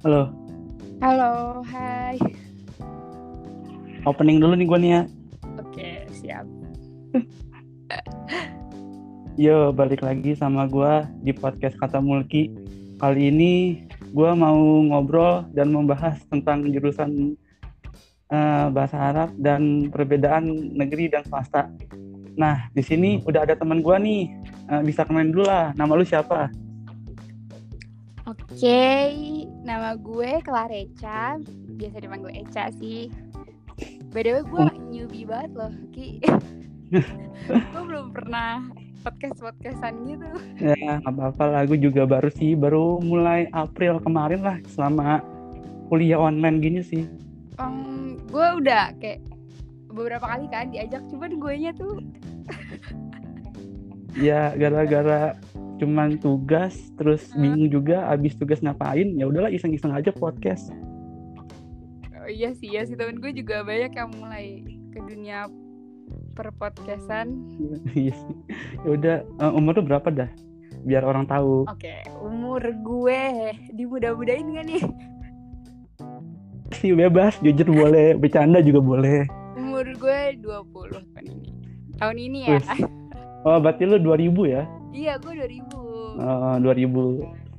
Halo, Halo, hai. opening dulu nih gue nih ya. Oke, siap. Yo, balik lagi sama gue di podcast Kata Mulki. Kali ini gue mau ngobrol dan membahas tentang jurusan eh, bahasa Arab dan perbedaan negeri dan swasta. Nah, di sini udah ada teman gue nih. Eh, bisa kenalin dulu lah. Nama lu siapa? Oke, nama gue Clareca. Biasa dipanggil Eca sih. By the way, gue newbie banget loh, Ki. gue belum pernah podcast-podcastan gitu. Ya, apa-apa lah. Gue juga baru sih, baru mulai April kemarin lah selama kuliah online gini sih. Um, gue udah kayak beberapa kali kan diajak, cuman gue nya tuh ya gara-gara cuman tugas terus Hmm. bingung juga abis tugas ngapain ya udahlah iseng-iseng aja podcast oh, iya sih, iya sih temen gue juga banyak yang mulai ke dunia perpodcastan. Iya sih. ya udah eh, umur lu berapa dah biar orang tahu Oke, umur gue dimudah-mudahin gak nih? sih bebas jujur boleh bercanda juga boleh Umur gue 20 tahun ini. Tahun ini ya. Wih. oh berarti lu 2000 ya iya, gue 2000. Eh, 2000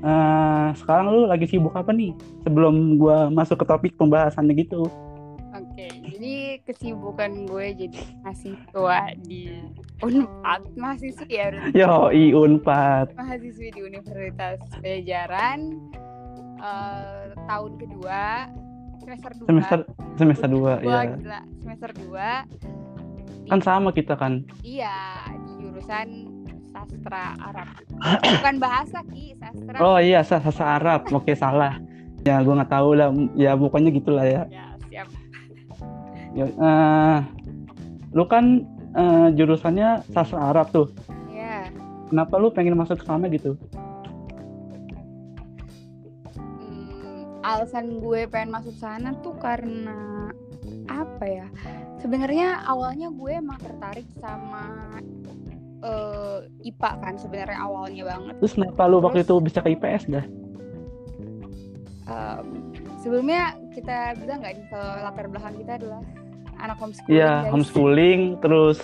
Eh, sekarang lu lagi sibuk apa nih? Sebelum gua masuk ke topik pembahasannya gitu. Oke, jadi kesibukan gue jadi mahasiswa di Unpad, mahasiswi ya, yo i unpad. Mahasiswi di Universitas Pajajaran eh, tahun kedua semester 2 semester semester 2 Wah, ya gila, semester 2 kan sama kita kan? Iya, di jurusan sastra Arab. Bukan bahasa ki, sastra. Oh iya, sa- sasa Arab. Oke, salah. Ya, gua nggak tahu lah. Ya, pokoknya gitulah ya. Ya, siap. ya eh, lu kan eh, jurusannya sastra Arab tuh. Ya. Kenapa lu pengen masuk ke sana gitu? Hmm, alasan gue pengen masuk sana tuh karena apa ya? Sebenarnya awalnya gue emang tertarik sama eh, IPA kan sebenarnya awalnya banget. Terus kenapa lu waktu itu bisa ke IPS dah? Em, sebelumnya kita bilang nggak nih kalau latar belakang kita adalah anak homeschooling. Iya, homeschooling, terus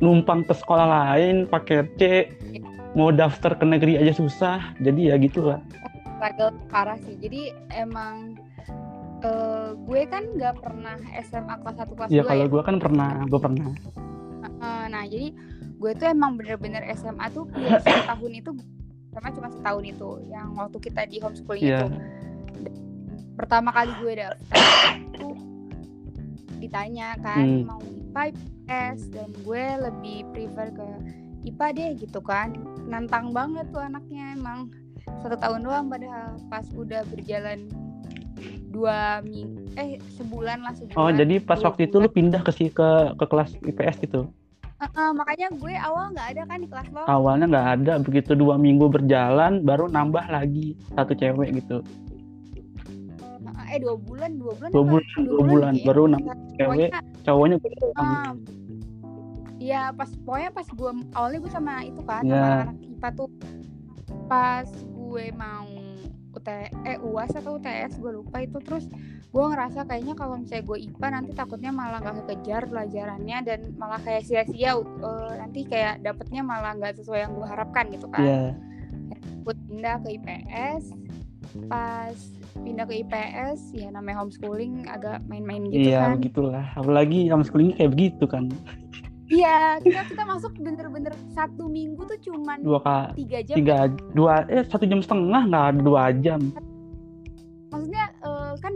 numpang ke sekolah lain pakai C. Mau daftar ke negeri aja susah. Jadi ya gitulah. struggle parah sih. Jadi emang eh, gue kan nggak pernah SMA kelas 1 kelas 2 Ya ya. kalau gua kan pernah, gua pernah. Eh, nah, jadi gue tuh emang bener-bener SMA tuh pilih setahun itu sama cuma setahun itu yang waktu kita di homeschooling Iya. itu. Dan Pertama kali gue daftar itu ditanya kan Hmm. mau IPA IPS dan gue lebih prefer ke IPA deh gitu kan. Nantang banget tuh anaknya emang satu tahun doang padahal pas udah berjalan dua minggu eh sebulan lah sebulan Oh, jadi pas waktu itu lu pindah ke si ke ke kelas IPS gitu. Eh, makanya gue awal nggak ada kan di kelas lo awalnya nggak ada begitu dua minggu berjalan baru nambah lagi satu cewek gitu eh dua bulan dua bulan dua bulan dua bulan kayaknya. baru nambah cewek cowoknya baru doang. ah, ya pas pokoknya pas gue awalnya gue sama itu kan Ya. sama anak IPA tuh pas gue mau UT eh UAS atau UTS gue lupa itu terus gue ngerasa kayaknya kalau misalnya gue IPA nanti takutnya malah nggak kekejar pelajarannya dan malah kayak sia-sia eh, nanti kayak dapetnya malah nggak sesuai yang gue harapkan gitu kan. Iya. gue pindah ke IPS pas pindah ke IPS ya namanya homeschooling agak main-main gitu iya kan. begitulah. Apalagi homeschooling kayak begitu kan. Iya kita kita masuk bener-bener satu minggu tuh cuman dua kali tiga jam. tiga dua eh satu jam setengah nggak dua jam. kan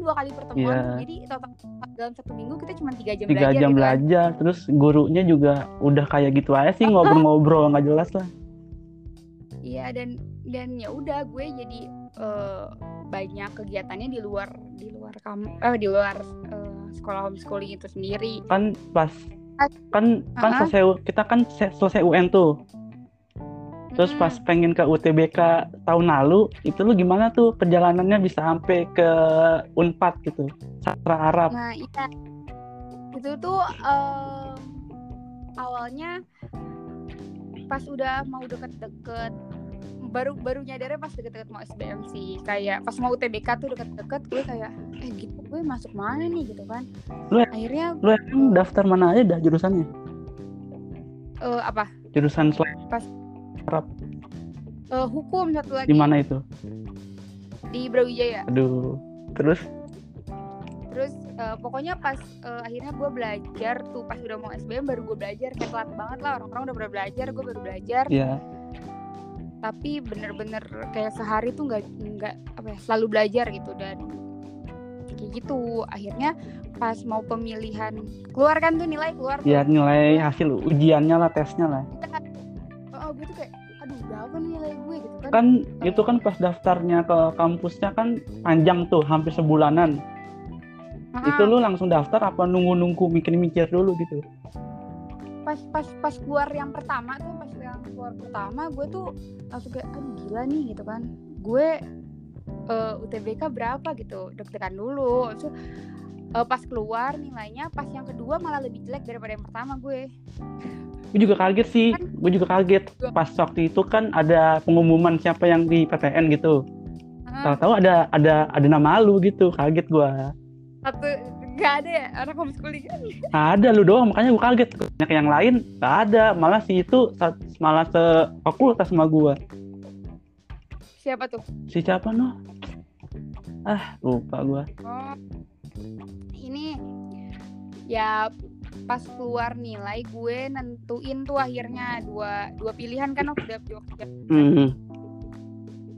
dua kali pertemuan. Tuh, jadi total dalam satu minggu kita cuma tiga jam tiga belajar jam gitu kan. belajar. Terus gurunya juga udah kayak gitu aja sih ngobrol-ngobrol nggak jelas lah. Iya dan dan ya udah gue jadi eh, banyak kegiatannya di luar di luar kamu eh di luar eh, sekolah homeschooling itu sendiri. Kan pas kan kan Ah. selesai kita kan se- selesai UN tuh Terus pas pengen ke UTBK tahun lalu, itu lu gimana tuh perjalanannya bisa sampai ke Unpad gitu, sastra Arab. Nah, iya. Itu tuh em, awalnya pas udah mau deket-deket baru baru nyadarnya pas deket-deket mau SBM sih kayak pas mau UTBK tuh deket-deket gue kayak eh gitu gue masuk mana nih gitu kan Lu- akhirnya Lu emang daftar mana aja dah jurusannya? eh, apa Jurusan selain Eh, hukum satu lagi. Di mana itu? di Brawijaya. Aduh. Terus? Terus eh, pokoknya pas eh, akhirnya gue belajar tuh pas udah mau SBM baru gue belajar. Kayak telat banget lah orang-orang udah pernah belajar gue baru belajar. Ya tapi bener-bener kayak sehari tuh nggak nggak apa ya selalu belajar gitu. Dan kayak gitu. Akhirnya pas mau pemilihan keluar kan tuh nilai keluar tuh. ya nilai hasil ujiannya lah tesnya lah. Oh gue tuh kayak aduh berapa nih nilai gue? Gitu kan. Kan itu kan pas daftarnya ke kampusnya kan panjang tuh hampir sebulanan. Ah, Itu lu langsung daftar apa nunggu-nunggu mikir-mikir dulu gitu? pas pas pas keluar yang pertama tuh pas yang keluar pertama gue tuh langsung kayak aduh gila nih gitu kan. Gue eh, UTBK berapa gitu deg-degan dulu. Terus, eh, pas keluar nilainya pas yang kedua malah lebih jelek daripada yang pertama gue Gue juga kaget sih, gue juga kaget. Pas waktu itu kan ada pengumuman siapa yang di PTN gitu. Ah, Tahu-tahu ada ada ada nama lu gitu, kaget gua. satu nggak ada ya anak homeschooling kan Ada lu doang, makanya gua kaget. Banyak yang lain gak ada, malah si itu malah sefakultas sama gua. siapa tuh Si siapa noh? Ah, lupa gua. oh ini ya pas keluar nilai gue nentuin tuh akhirnya dua dua pilihan kan waktu udah waktu Hmm.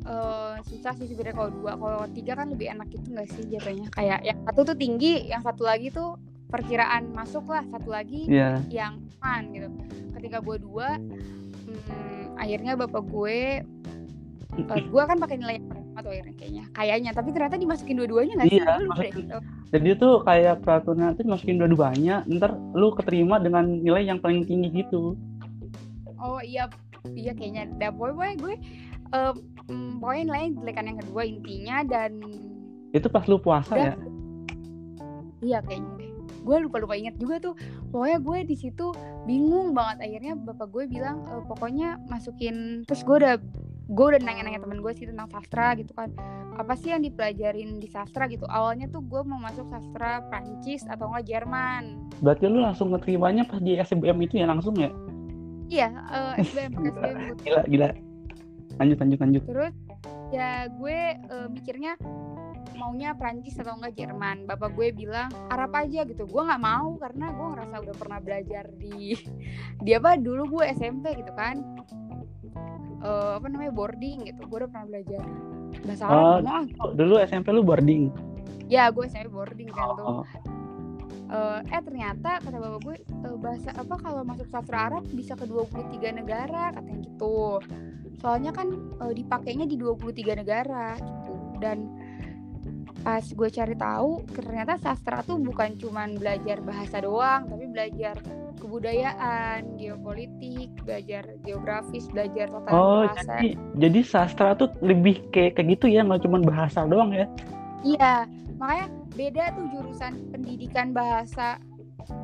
eh susah sih sebenarnya kalau dua. Kalau tiga kan lebih enak gitu nggak sih jatuhnya? Kayak yang satu tuh tinggi yang satu lagi tuh perkiraan masuk lah. Satu lagi Iya. yang aman gitu. Ketika gue dua hmm, akhirnya bapak gue eh, gue kan pakai nilai yang tuh akhirnya kayaknya kayaknya tapi ternyata dimasukin dua-duanya nggak sih Iya, Gue lupa deh. masukin. Jadi tuh kayak peraturan itu masukin dua-duanya, ntar lu keterima dengan nilai yang paling tinggi gitu. oh iya iya kayaknya dah pokoknya gue eh, mm, pokoknya nilainya jelekan yang kedua intinya dan Itu pas lu puasa Udah. ya? Iya kayaknya deh. Gue lupa lupa inget juga tuh. Pokoknya gue di situ bingung banget. Akhirnya bapak gue bilang "E, pokoknya masukin. Terus gue udah gue udah nanya-nanya temen gue sih tentang sastra gitu kan. Apa sih yang dipelajarin di sastra gitu? Awalnya tuh gue mau masuk sastra Prancis atau enggak Jerman. Berarti lu langsung keterimanya pas di SBM itu ya langsung ya? Iya, eh, SBM gue. Gila, gila. Lanjut, lanjut, lanjut. Terus ya gue eh, mikirnya maunya Prancis atau enggak Jerman. Bapak gue bilang Arab aja gitu. Gue nggak mau karena gue ngerasa udah pernah belajar di di apa dulu gue SMP gitu kan. Eh, apa namanya boarding gitu. Gue udah pernah belajar bahasa Arab. Oh. Oh, Dulu SMP lu boarding. Ya gue SMP boarding kan tuh. Oh, Eh, eh ternyata kata bapak gue eh, bahasa apa kalau masuk sastra Arab bisa ke 23 negara katanya gitu. Soalnya kan eh, dipakainya di 23 negara gitu. Dan pas gue cari tahu ternyata sastra tuh bukan cuman belajar bahasa doang, tapi belajar kebudayaan, geopolitik, belajar geografis, belajar tata oh bahasa. jadi, jadi sastra tuh lebih kayak kayak gitu ya, nggak cuma bahasa doang ya? Iya, makanya beda tuh jurusan pendidikan bahasa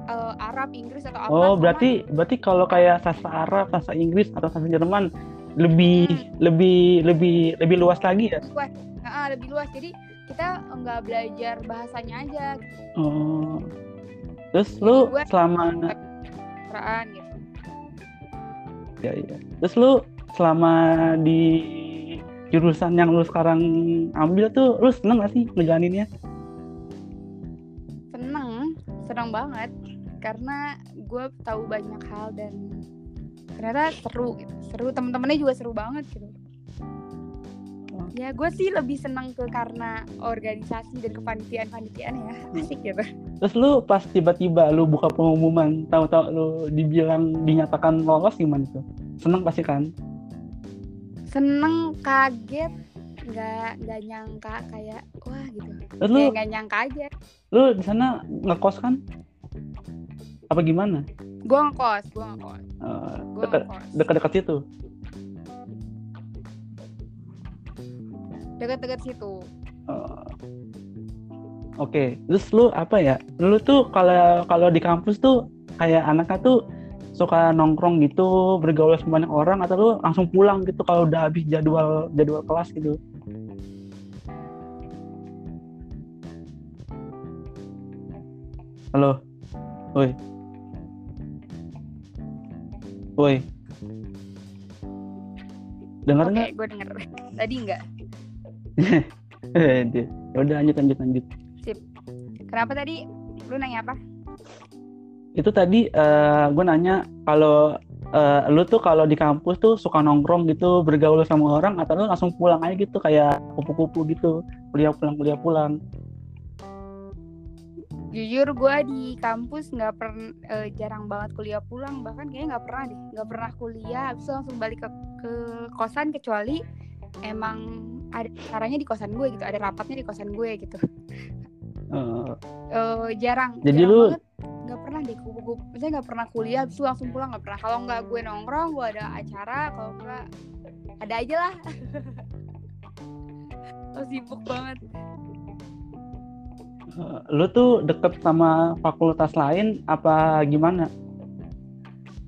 eh, Arab, Inggris atau apa Oh, sama- berarti berarti kalau kayak sastra Arab, sastra Inggris atau sastra Jerman lebih Hmm. lebih lebih lebih luas lagi ya? luas Nah, lebih luas jadi kita nggak belajar bahasanya aja gitu Oh. Terus lu selama kesastraan gitu ya, ya. Terus lu selama di jurusan yang lu sekarang ambil tuh lu seneng gak sih ngejalaninnya? seneng seneng banget karena gue tahu banyak hal dan ternyata seru gitu seru temen-temennya juga seru banget gitu. Ya gue sih lebih seneng ke karena organisasi dan kepanitiaan panitiaan ya asik gitu Terus lu pas tiba-tiba lu buka pengumuman, tahu-tahu lu dibilang dinyatakan lolos gimana tuh? Seneng pasti kan? seneng kaget nggak nggak nyangka kayak wah gitu Terus lu nggak nyangka aja lu di sana ngekos kan? Apa gimana? gue ngekos gue ngekos dekat ngekos dekat-dekat situ. Deket-deket situ. Eh, Oke, terus lu apa ya? Lu tuh kalau kalau di kampus tuh kayak anaknya tuh suka nongkrong gitu bergaul sama banyak orang atau lu langsung pulang gitu kalau udah habis jadwal jadwal kelas gitu? Halo? Woi. Woi. Dengar nggak? gue denger. Tadi enggak. Eh, ya udah lanjut lanjut lanjut. Kenapa tadi? Lu nanya apa? itu tadi eh gue nanya kalau eh, lu tuh kalau di kampus tuh suka nongkrong gitu bergaul sama orang atau lu langsung pulang aja gitu kayak kupu-kupu gitu kuliah pulang kuliah pulang? Jujur gue di kampus nggak pernah jarang banget kuliah pulang. Bahkan kayaknya nggak pernah deh nggak pernah kuliah. Habis itu langsung balik ke, ke kosan kecuali emang ada caranya di kosan gue gitu ada rapatnya di kosan gue gitu. Eh, Eh, jarang Jadi jarang lu- nggak pernah deh kupu-kupu misalnya nggak pernah kuliah habis itu langsung pulang nggak pernah. Kalau nggak gue nongkrong gue ada acara kalau nggak ada aja lah. Lo sibuk banget. Lu tuh deket sama fakultas lain apa gimana?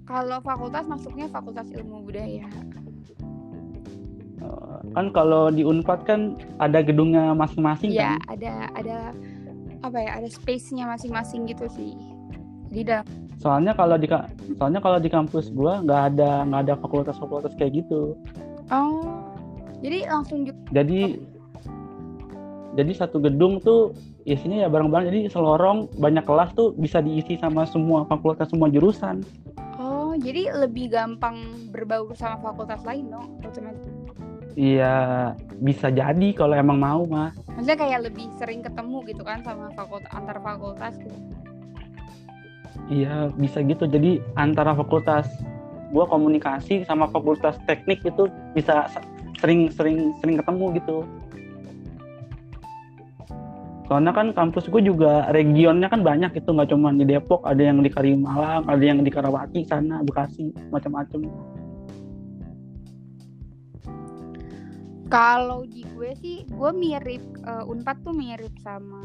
Kalau fakultas masuknya fakultas ilmu budaya kan kalau di Unpad kan ada gedungnya masing-masing Iya, kan ada ada apa ya? Ada space-nya masing-masing gitu sih. Di dalam soalnya kalau di soalnya kalau di kampus gua nggak ada nggak ada fakultas-fakultas kayak gitu Oh. Jadi langsung ju- jadi jadi satu gedung tuh isinya ya barang-barang jadi selorong banyak kelas tuh bisa diisi sama semua fakultas semua jurusan Oh, jadi lebih gampang berbaur sama fakultas lain dong, otomatis. Iya bisa jadi kalau emang mau mah Maksudnya kayak lebih sering ketemu gitu kan sama fakultas antar fakultas gitu. iya bisa gitu. Jadi antara fakultas gua komunikasi sama fakultas teknik itu bisa se- sering-sering sering ketemu gitu. Soalnya kan kampus gue juga regionnya kan banyak itu nggak cuma di Depok ada yang di Kalimalang ada yang di Karawati sana Bekasi macam-macam Kalau di gue sih, gue mirip eh, Unpad tuh mirip sama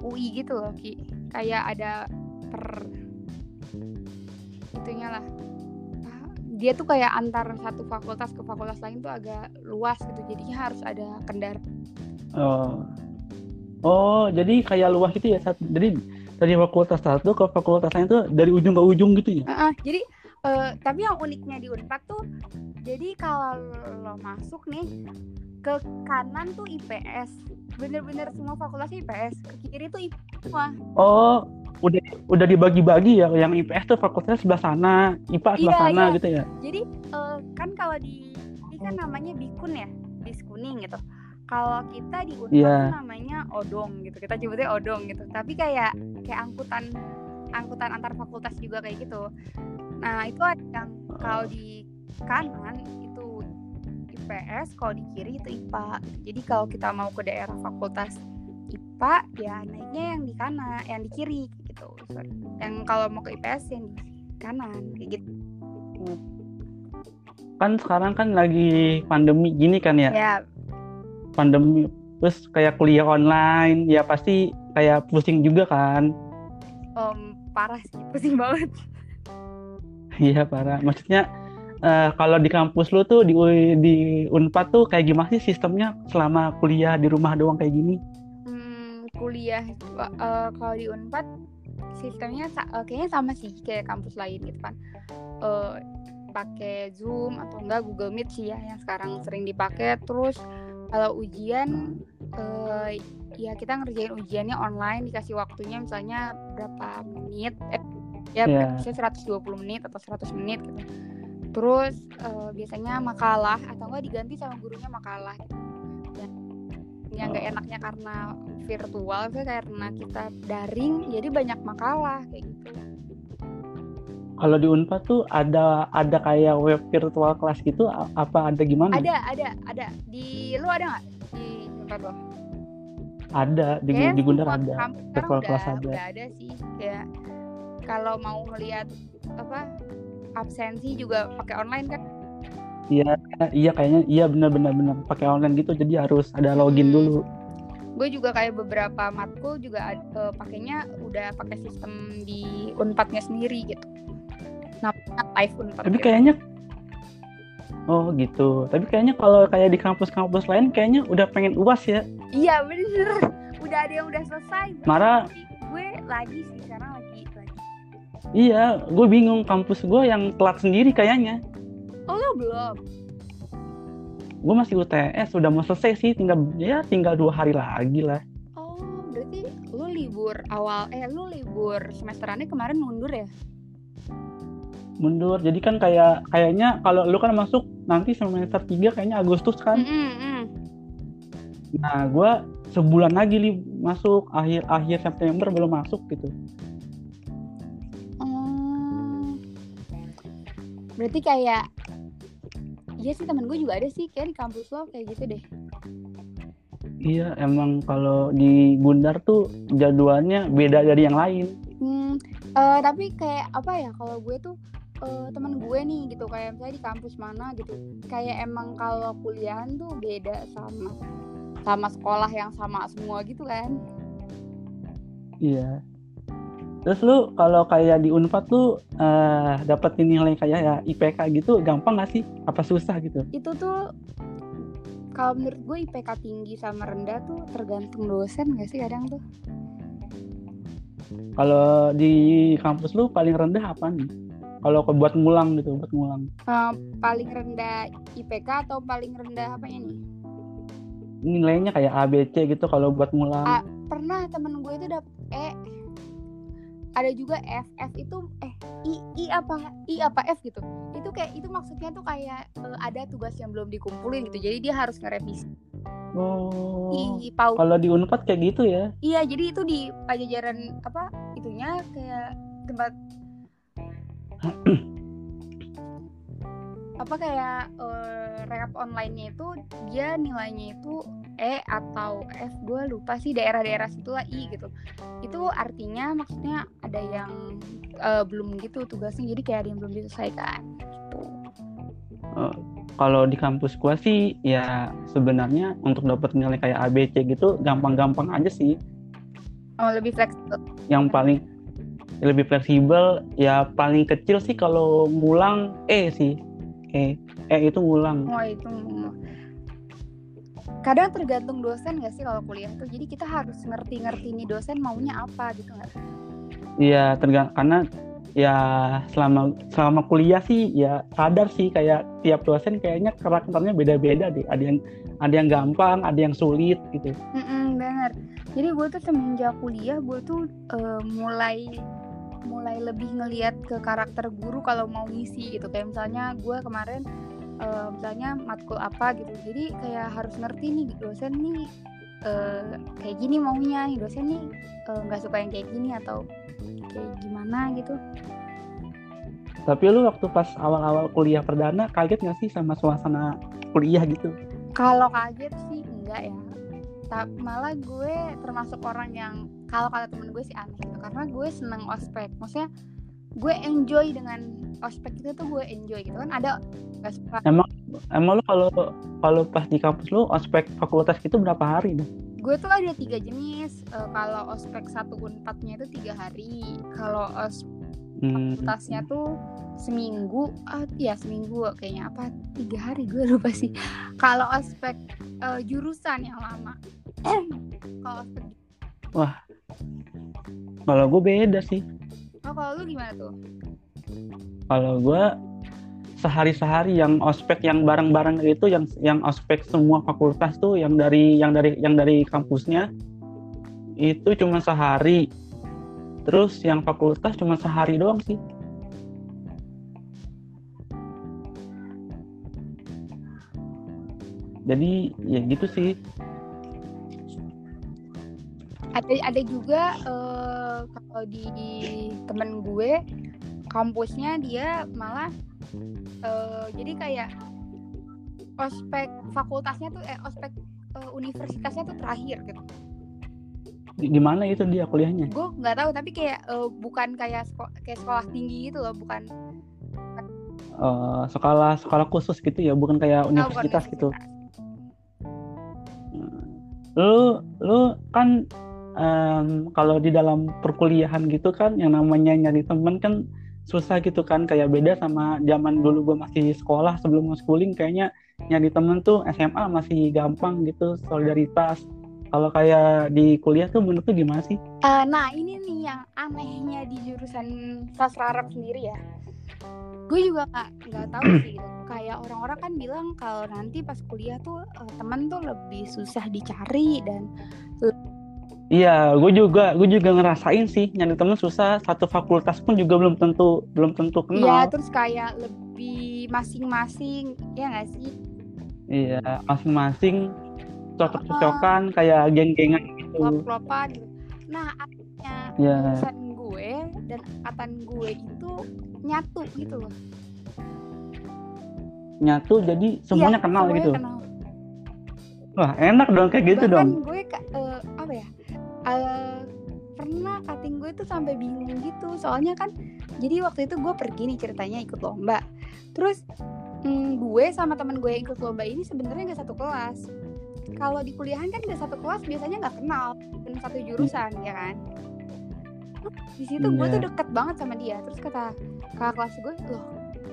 UI gitu loh, Ki. Kayak ada per itunya lah. Ah, Dia tuh kayak antar satu fakultas ke fakultas lain tuh agak luas gitu. Jadinya harus ada kendaraan. Oh. Oh, jadi kayak luas gitu ya. Jadi dari fakultas satu ke fakultas lain tuh dari ujung ke ujung gitu ya. Ah, ah, jadi eh, tapi yang uniknya di Unpad tuh, jadi kalau lo masuk nih ke kanan tuh IPS, bener-bener semua fakultasnya IPS. Ke kiri tuh IPS semua. Oh, udah udah dibagi-bagi ya. Yang IPS tuh fakultasnya sebelah sana, IPA sebelah Iya, sana iya. gitu ya. Jadi eh, kan kalau di ini kan namanya bikun ya, bis kuning gitu. Kalau kita di Unpad tuh namanya odong gitu. Kita sebutnya odong gitu. Tapi kayak kayak angkutan angkutan antar fakultas juga kayak gitu. Nah, itu ada yang kalau di kanan itu IPS, kalau di kiri itu IPA. Jadi kalau kita mau ke daerah fakultas IPA ya naiknya yang di kanan, yang di kiri gitu. Sorry. Yang kalau mau ke IPS yang di kanan kayak gitu. Kan sekarang kan lagi pandemi gini kan ya. Ya, Pandemi terus kayak kuliah online ya pasti kayak pusing juga kan. em, parah sih, pusing banget. Iya parah. Maksudnya eh, kalau di kampus lu tuh di di Unpad tuh kayak gimana sih sistemnya selama kuliah di rumah doang kayak gini? Hmm, kuliah eh, kalau di Unpad sistemnya eh, kayaknya sama sih kayak kampus lain gitu kan. Eh, pakai Zoom atau enggak Google Meet sih ya yang sekarang sering dipakai. Terus kalau ujian eh, ya kita ngerjain ujiannya online dikasih waktunya misalnya berapa menit eh, ya Iya. misalnya 120 menit atau 100 menit gitu. Terus eh, biasanya makalah atau enggak diganti sama gurunya makalah gitu. Dan yang nggak Oh. enaknya karena virtual sih karena kita daring jadi banyak makalah kayak gitu. Kalau di Unpad tuh ada ada kayak web virtual kelas gitu apa ada gimana? Ada ada ada di lu ada nggak di tempat lo? Ada di di Gundar ada. Virtual class ada. udah ada sih kayak kalau mau ngelihat apa absensi juga pakai online kan Iya, iya kayaknya iya benar-benar benar pakai online gitu jadi harus ada login Hmm. dulu. gue juga kayak beberapa matkul juga eh, pakainya udah pakai sistem di unpadnya sendiri gitu namanya live unpad Tapi gitu. kayaknya Oh gitu. Tapi kayaknya kalau kayak di kampus-kampus lain kayaknya udah pengen uas ya. iya bener udah ada yang udah selesai Marah. Gue lagi sih sekarang lagi Iya, gue bingung kampus gue yang telat sendiri kayaknya. oh lo belum Gue masih UTS, udah mau selesai sih, tinggal ya tinggal dua hari lagi lah. oh berarti lu libur awal eh lu libur semesterannya kemarin mundur ya Mundur. Jadi kan kayak kayaknya kalau lu kan masuk nanti semester 3 kayaknya Agustus kan. Mm. Nah, gue sebulan lagi li masuk akhir akhir September belum masuk gitu. Berarti kayak Iya sih temen gue juga ada sih kayak di kampus lo kayak gitu deh. Iya, emang kalau di Gundar tuh jadwalnya beda dari yang lain. Hmm, eh, tapi kayak apa ya kalau gue tuh eh, temen gue nih gitu kayak misalnya di kampus mana gitu kayak emang kalau kuliahan tuh beda sama sama sekolah yang sama semua gitu kan. Iya. Terus lu kalau kayak di Unpad lu eh dapetin nilai kayak ya IPK gitu gampang gak sih? Apa susah gitu? Itu tuh kalau menurut gue IPK tinggi sama rendah tuh tergantung dosen gak sih kadang tuh? Kalau di kampus lu paling rendah apa nih? Kalau buat ngulang gitu, buat ngulang. Eh, paling rendah IPK atau paling rendah apanya nih? Nilainya kayak A, B, C gitu kalau buat ngulang. A. pernah temen gue itu dapet E ada juga F F itu eh I I apa I apa F gitu itu kayak itu maksudnya tuh kayak eh, ada tugas yang belum dikumpulin gitu jadi dia harus ngerevisi Oh. Kalau di Unpad kayak gitu ya. iya jadi itu di pajajaran apa itunya kayak tempat apa kayak eh, rekap online-nya itu dia nilainya itu E atau F gue lupa sih daerah-daerah situlah I gitu itu artinya maksudnya ada yang eh, belum gitu tugasnya jadi kayak ada yang belum diselesaikan gitu Eh, kalau di kampus gua sih ya sebenarnya untuk dapat nilai kayak A, B, C gitu gampang-gampang aja sih. oh lebih fleksibel Yang paling lebih fleksibel ya paling kecil sih kalau ngulang E sih. E. E itu ngulang. oh itu kadang tergantung dosen gak sih kalau kuliah tuh jadi kita harus ngerti-ngerti nih dosen maunya apa gitu nggak Iya, tergantung karena ya selama selama kuliah sih ya sadar sih kayak tiap dosen kayaknya karakternya beda-beda deh. Ada yang ada yang gampang, ada yang sulit gitu. Mm-mm, bener. Jadi gue tuh semenjak kuliah gue tuh eh, mulai mulai lebih ngeliat ke karakter guru kalau mau ngisi gitu. Kayak misalnya gue kemarin eh, misalnya matkul apa gitu. Jadi kayak harus ngerti nih dosen nih eh, kayak gini maunya nih dosen nih eh, nggak suka yang kayak gini atau kayak gimana gitu. Tapi lu waktu pas awal-awal kuliah perdana kaget nggak sih sama suasana kuliah gitu? Kalau kaget sih enggak ya. Malah gue termasuk orang yang kalau kata temen gue sih aneh gitu karena gue seneng ospek. Maksudnya gue enjoy dengan ospek itu tuh gue enjoy gitu kan. Ada suka Emang lu kalau kalau pas di kampus lu ospek fakultas gitu berapa hari deh? gue tuh ada tiga jenis. Eh, kalau ospek satu unpadnya itu tiga hari. Kalau ospek Hmm, fakultasnya tuh seminggu ah ya seminggu kayaknya. Apa tiga hari? Gue lupa sih. Kalau ospek eh, jurusan yang lama. Kalau ospek kalau gue beda sih. oh kalau lu gimana tuh Kalau gue sehari-sehari yang ospek yang bareng-bareng itu yang yang ospek semua fakultas tuh yang dari yang dari yang dari kampusnya itu cuma sehari. Terus yang fakultas cuma sehari doang sih. Jadi ya gitu sih. Ada ada juga eh, kalau di temen gue kampusnya dia malah eh, jadi kayak ospek fakultasnya tuh eh ospek eh, universitasnya tuh terakhir gitu Di, di mana itu dia kuliahnya? gue nggak tahu tapi kayak eh, bukan kayak seko- kayak sekolah tinggi gitu loh bukan Eh, sekolah sekolah khusus gitu ya, bukan kayak oh, bukan universitas gitu. universitas. lu lu kan em, kalau di dalam perkuliahan gitu kan yang namanya nyari temen kan susah gitu kan kayak beda sama zaman dulu gue masih sekolah sebelum schooling kayaknya nyari temen tuh SMA masih gampang gitu solidaritas kalau kayak di kuliah tuh menurut tuh gimana sih? Uh, nah ini nih yang anehnya di jurusan sastra Arab sendiri ya. Gue juga nggak nggak tahu sih. Gitu. Kayak orang-orang kan bilang kalau nanti pas kuliah tuh uh, temen tuh lebih susah dicari dan Iya, gue juga, gue juga ngerasain sih nyari temen susah. Satu fakultas pun juga belum tentu, belum tentu kenal. Iya, terus kayak lebih masing-masing, ya nggak sih? Iya, masing-masing cocok-cocokan uh, kayak geng-gengan gitu. Klop-klopan gitu. Nah, akhirnya yeah. urusan gue dan angkatan gue itu nyatu gitu loh. Nyatu jadi semuanya ya, kenal semuanya gitu. Kenal. Wah, enak dong kayak gitu Bahkan dong. gue uh? Uh, pernah cutting gue tuh sampai bingung gitu. Soalnya kan jadi waktu itu gue pergi nih ceritanya ikut lomba. Terus mm, gue sama teman gue yang ikut lomba ini sebenarnya gak satu kelas. Kalau di kuliahan kan udah satu kelas biasanya nggak kenal dan satu jurusan ya kan? Di situ yeah. gue tuh iya. deket banget sama dia. Terus kata kakak kelas gue loh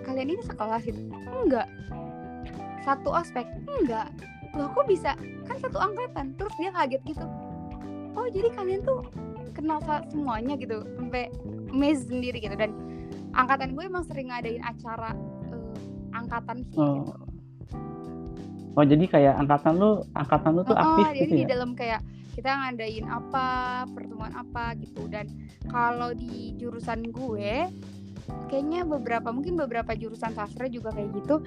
kalian ini sekelas itu enggak. Satu ospek? Enggak. Loh kok bisa? Kan satu angkatan. Terus dia kaget gitu oh jadi kalian tuh kenal semuanya gitu sampai mes sendiri gitu dan angkatan gue emang sering ngadain acara uh, angkatan sih oh. gitu Oh jadi kayak angkatan lu, angkatan lu tuh oh, aktif oh, gitu jadi ya? di dalam kayak kita ngadain apa, pertemuan apa gitu. Dan kalau di jurusan gue, kayaknya beberapa mungkin beberapa jurusan sastra juga kayak gitu.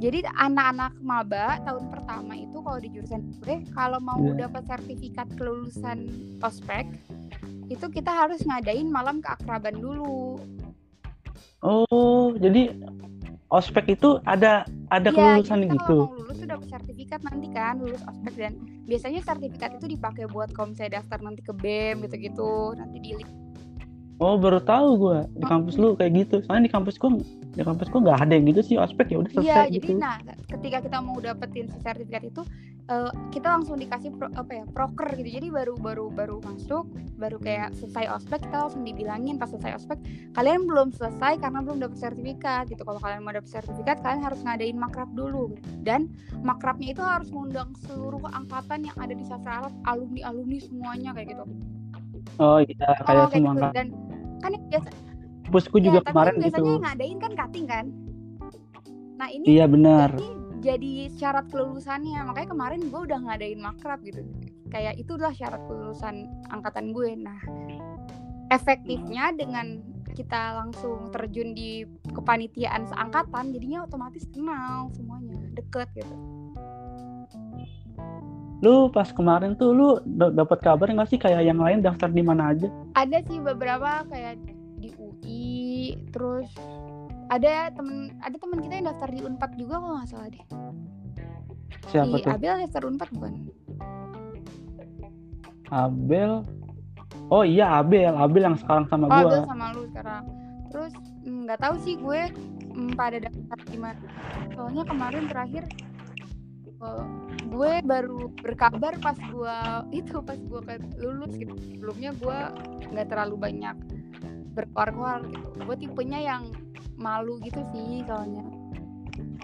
Jadi anak-anak maba tahun pertama kalau di jurusan gue, kalau mau yeah. dapat sertifikat kelulusan ospek, itu kita harus ngadain malam keakraban dulu. Oh, jadi ospek itu ada ada ya, kelulusan gitu. Kalau mau lulus sudah sertifikat nanti kan lulus ospek dan biasanya sertifikat itu dipakai buat kalau misalnya daftar nanti ke BEM gitu-gitu nanti di Oh baru tahu gue di kampus lu kayak gitu. Soalnya di kampus gue di kampus gue nggak ada yang gitu sih ospek ya udah iya, selesai iya, gitu. Iya jadi nah ketika kita mau dapetin sertifikat itu uh, kita langsung dikasih pro, apa ya proker gitu. Jadi baru baru baru masuk baru kayak selesai ospek kita langsung dibilangin pas selesai ospek kalian belum selesai karena belum dapet sertifikat gitu. Kalau kalian mau dapet sertifikat kalian harus ngadain makrab dulu dan makrabnya itu harus mengundang seluruh angkatan yang ada di sastra alumni alumni semuanya kayak gitu. Oh iya kayak oh, semua gitu. dan kan yang biasa Pusku ya, juga tapi kemarin biasanya gitu. yang ngadain kan cutting kan. Nah ini iya benar. Jadi syarat kelulusannya makanya kemarin gue udah ngadain makrab gitu. Kayak itulah syarat kelulusan angkatan gue. Nah efektifnya dengan kita langsung terjun di kepanitiaan seangkatan jadinya otomatis kenal semuanya deket gitu lu pas kemarin tuh lu dapat kabar nggak sih kayak yang lain daftar di mana aja? Ada sih beberapa kayak di UI terus ada temen ada temen kita yang daftar di Unpad juga kalau nggak salah deh. Siapa si tuh? Abel daftar Unpad bukan? Abel? Oh iya Abel. Abel yang sekarang sama oh, gue Abel sama lu sekarang. Terus mm, nggak tahu sih gue mm, pada daftar gimana soalnya kemarin terakhir uh, gue baru berkabar pas gue itu pas gue lulus gitu. Sebelumnya gue nggak terlalu banyak berkuar-kuar gitu. Gue tipenya yang malu gitu sih soalnya.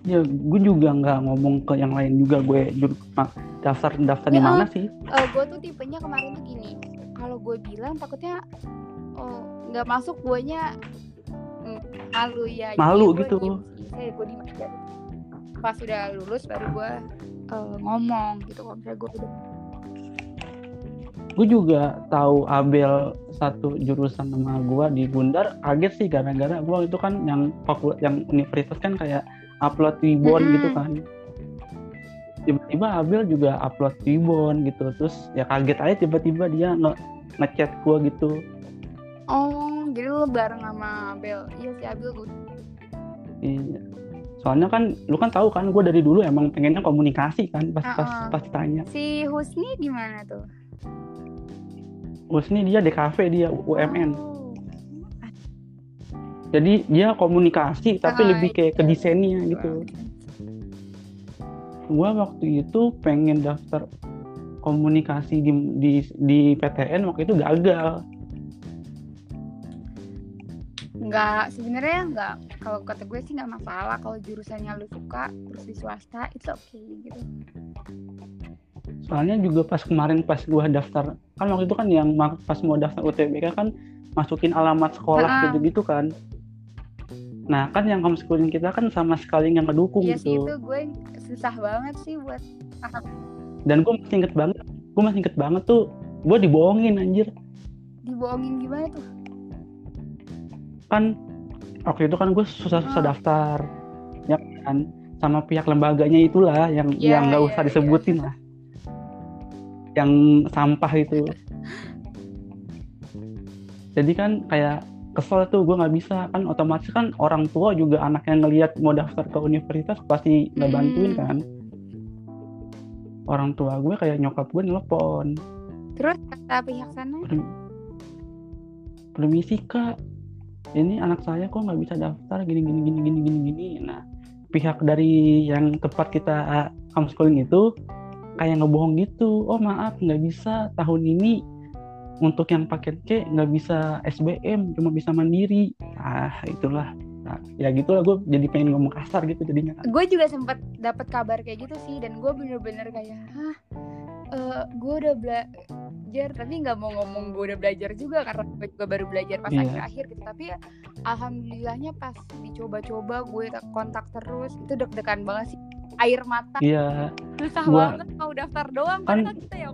Ya gue juga nggak ngomong ke yang lain juga. Gue daftar daftar ya, di mana sih? uh, gue tuh tipenya kemarin tuh gini. Kalau gue bilang takutnya oh nggak masuk guanya mm, malu ya. Malu gitu. saya gue di pas sudah lulus baru gue uh, ngomong gitu kalau misalnya gue udah gue juga tahu Abel satu jurusan sama gue di Gundar kaget sih gara-gara gue itu kan yang fakultas yang universitas kan kayak upload ribbon mm-hmm. gitu kan. Tiba-tiba Abel juga upload ribbon gitu terus ya kaget aja tiba-tiba dia nge ngechat gue gitu. Oh jadi lo bareng sama Abel? Iya si Abel gue iya soalnya kan lu kan tahu kan gue dari dulu emang pengennya komunikasi kan pas uh -uh. pas pas tanya si Husni gimana tuh Husni dia di kafe dia UMN oh. jadi dia komunikasi tapi oh, lebih kayak ke iya. desainnya gitu gue waktu itu pengen daftar komunikasi di di, di PTN waktu itu gagal nggak sebenarnya nggak. Kalau kata gue sih nggak masalah kalau jurusannya lu suka terus di swasta itu oke okay, gitu. Soalnya juga pas kemarin pas gue daftar kan waktu itu kan yang pas mau daftar UTBK kan masukin alamat sekolah gitu gitu kan. Nah kan yang homeschooling kita kan sama sekali nggak ngedukung iya gitu. sih itu gue susah banget sih buat dan gue masih inget banget gue masih inget banget tuh gue dibohongin anjir. Dibohongin gimana tuh kan waktu itu kan gue susah-susah oh. daftar ya kan? Sama pihak lembaganya itulah yang yeah, yang nggak yeah, usah disebutin yeah. lah. Yang sampah itu. Jadi kan kayak kesel tuh gue nggak bisa. Kan otomatis kan orang tua juga anak yang ngelihat mau daftar ke universitas pasti nggak bantuin kan. Orang tua gue kayak nyokap gue nelpon. Terus kata pihak sana? Permisi kak ini anak saya kok nggak bisa daftar? Gini gini gini gini gini gini. Nah pihak dari yang tempat kita uh, homeschooling itu kayak ngebohong gitu. Oh maaf nggak bisa. Tahun ini untuk yang paket C nggak bisa SBM cuma bisa mandiri. Ah itulah. Nah, ya gitulah gue jadi pengen ngomong kasar gitu jadinya. Gue juga sempat dapat kabar kayak gitu sih dan gue bener-bener kayak hah uh, gue udah belajar tapi nggak mau ngomong gue udah belajar juga karena gue juga baru belajar pas yeah. akhir-akhir gitu. Tapi ya, alhamdulillahnya pas dicoba-coba gue kontak terus itu deg-degan banget sih. Air mata. Iya. Yeah. susah gua, banget mau daftar doang kan, kan kita ya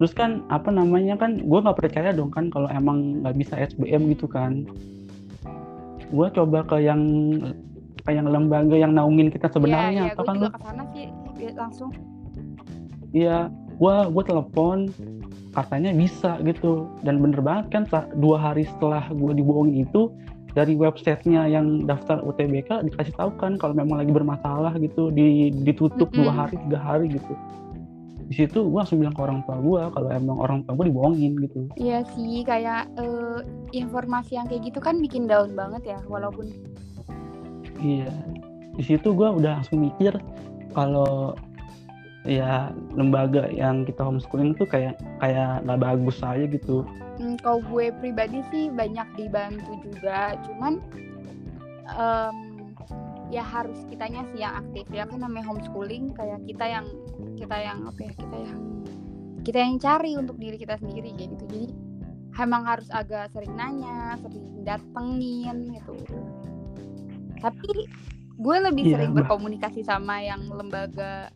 terus kan apa namanya kan gue nggak percaya dong kan kalau emang nggak bisa SBM gitu kan. Gue coba ke yang ke yang lembaga yang naungin kita sebenarnya ya, ya, apa kan lu? ke sana sih langsung iya gua gua telepon katanya bisa gitu. Dan bener banget kan dua hari setelah gue dibohongin itu dari websitenya yang daftar UTBK dikasih tahu kan kalau memang lagi bermasalah gitu di, ditutup mm -hmm. dua hari tiga hari gitu. Di situ gue langsung bilang ke orang tua gue kalau emang orang tua gue dibohongin gitu. Iya sih kayak uh, informasi yang kayak gitu kan bikin down banget ya walaupun iya. Di situ gue udah langsung mikir kalau ya lembaga yang kita homeschooling tuh kayak kayak nggak bagus aja gitu. Hmm, kalau gue pribadi sih banyak dibantu juga, cuman um, ya harus kitanya sih yang aktif. Ya kan namanya homeschooling kayak kita yang kita yang apa ya kita yang kita yang cari untuk diri kita sendiri kayak gitu. Jadi emang harus agak sering nanya sering datengin gitu. Tapi gue lebih yeah, sering berkomunikasi sama yang lembaga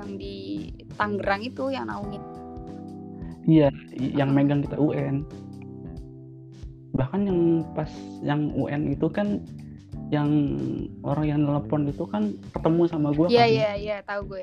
yang di Tangerang itu yang naungin iya yang megang kita UN. Bahkan yang pas yang UN itu kan yang orang yang nelpon itu kan ketemu sama gue iya kan. iya iya tahu gue.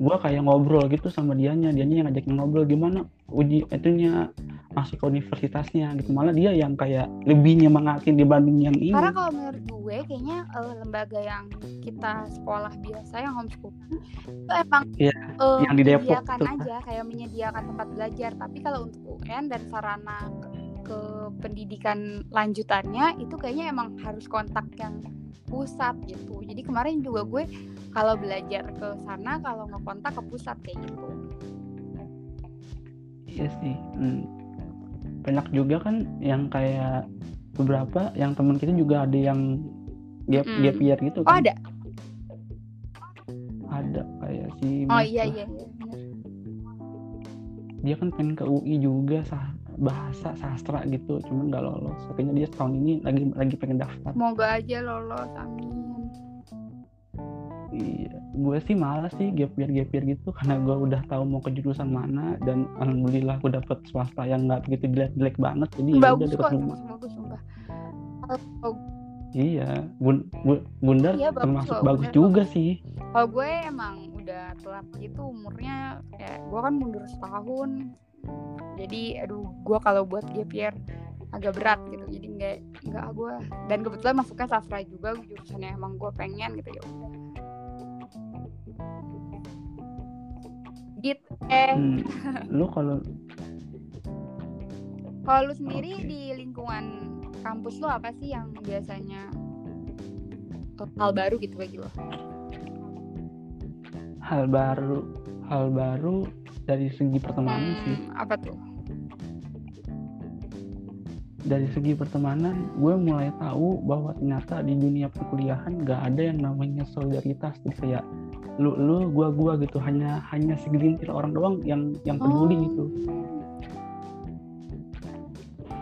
Gue kayak ngobrol gitu sama dianya. Dianya yang ngajakin ngobrol gimana uji itunya masuk ke universitasnya gitu. Malah dia yang kayak lebih nyemangatin dibanding yang ini. Karena kalau menurut gue kayaknya uh, lembaga yang kita sekolah biasa yang homeschooling itu emang ya, uh, yang di Depok tuh. aja kayak menyediakan tempat belajar. Tapi kalau untuk UN dan sarana ke pendidikan lanjutannya itu kayaknya emang harus kontak yang pusat gitu. Jadi kemarin juga gue kalau belajar ke sana kalau ngekontak ke pusat kayak gitu. Iya sih hmm banyak juga kan yang kayak beberapa yang teman kita juga ada yang gap mm. gap year gitu oh, kan. Oh ada. Ada kayak si Oh iya iya iya. Dia kan pengen ke UI juga sah bahasa sastra gitu, cuman nggak lolos. Akhirnya dia tahun ini lagi lagi pengen daftar. Semoga aja lolos, amin. Iya, gue sih malas sih gap year gap year gitu karena gue udah tahu mau ke jurusan mana dan alhamdulillah gue dapet swasta yang nggak begitu jelek jelek banget jadi ya bagus udah deket rumah. Bagus sumpah. Iya, bun, bun, bundar iya, termasuk bagus juga bagus. sih. Kalau gue emang udah telat gitu umurnya ya gue kan mundur setahun. Jadi aduh gue kalau buat gap year agak berat gitu jadi nggak nggak gue dan kebetulan masuknya sastra juga jurusannya emang gue pengen gitu ya udah gitu eh hmm, lu kalau kalau lu sendiri okay. di lingkungan kampus lu apa sih yang biasanya hal baru gitu bagi lo hal baru hal baru dari segi pertemanan hmm, sih. apa tuh? Dari segi pertemanan gue mulai tahu bahwa ternyata di dunia perkuliahan gak ada yang namanya solidaritas jadi kayak lu lu gua gua gitu hanya hanya segelintir orang doang yang yang peduli Oh. gitu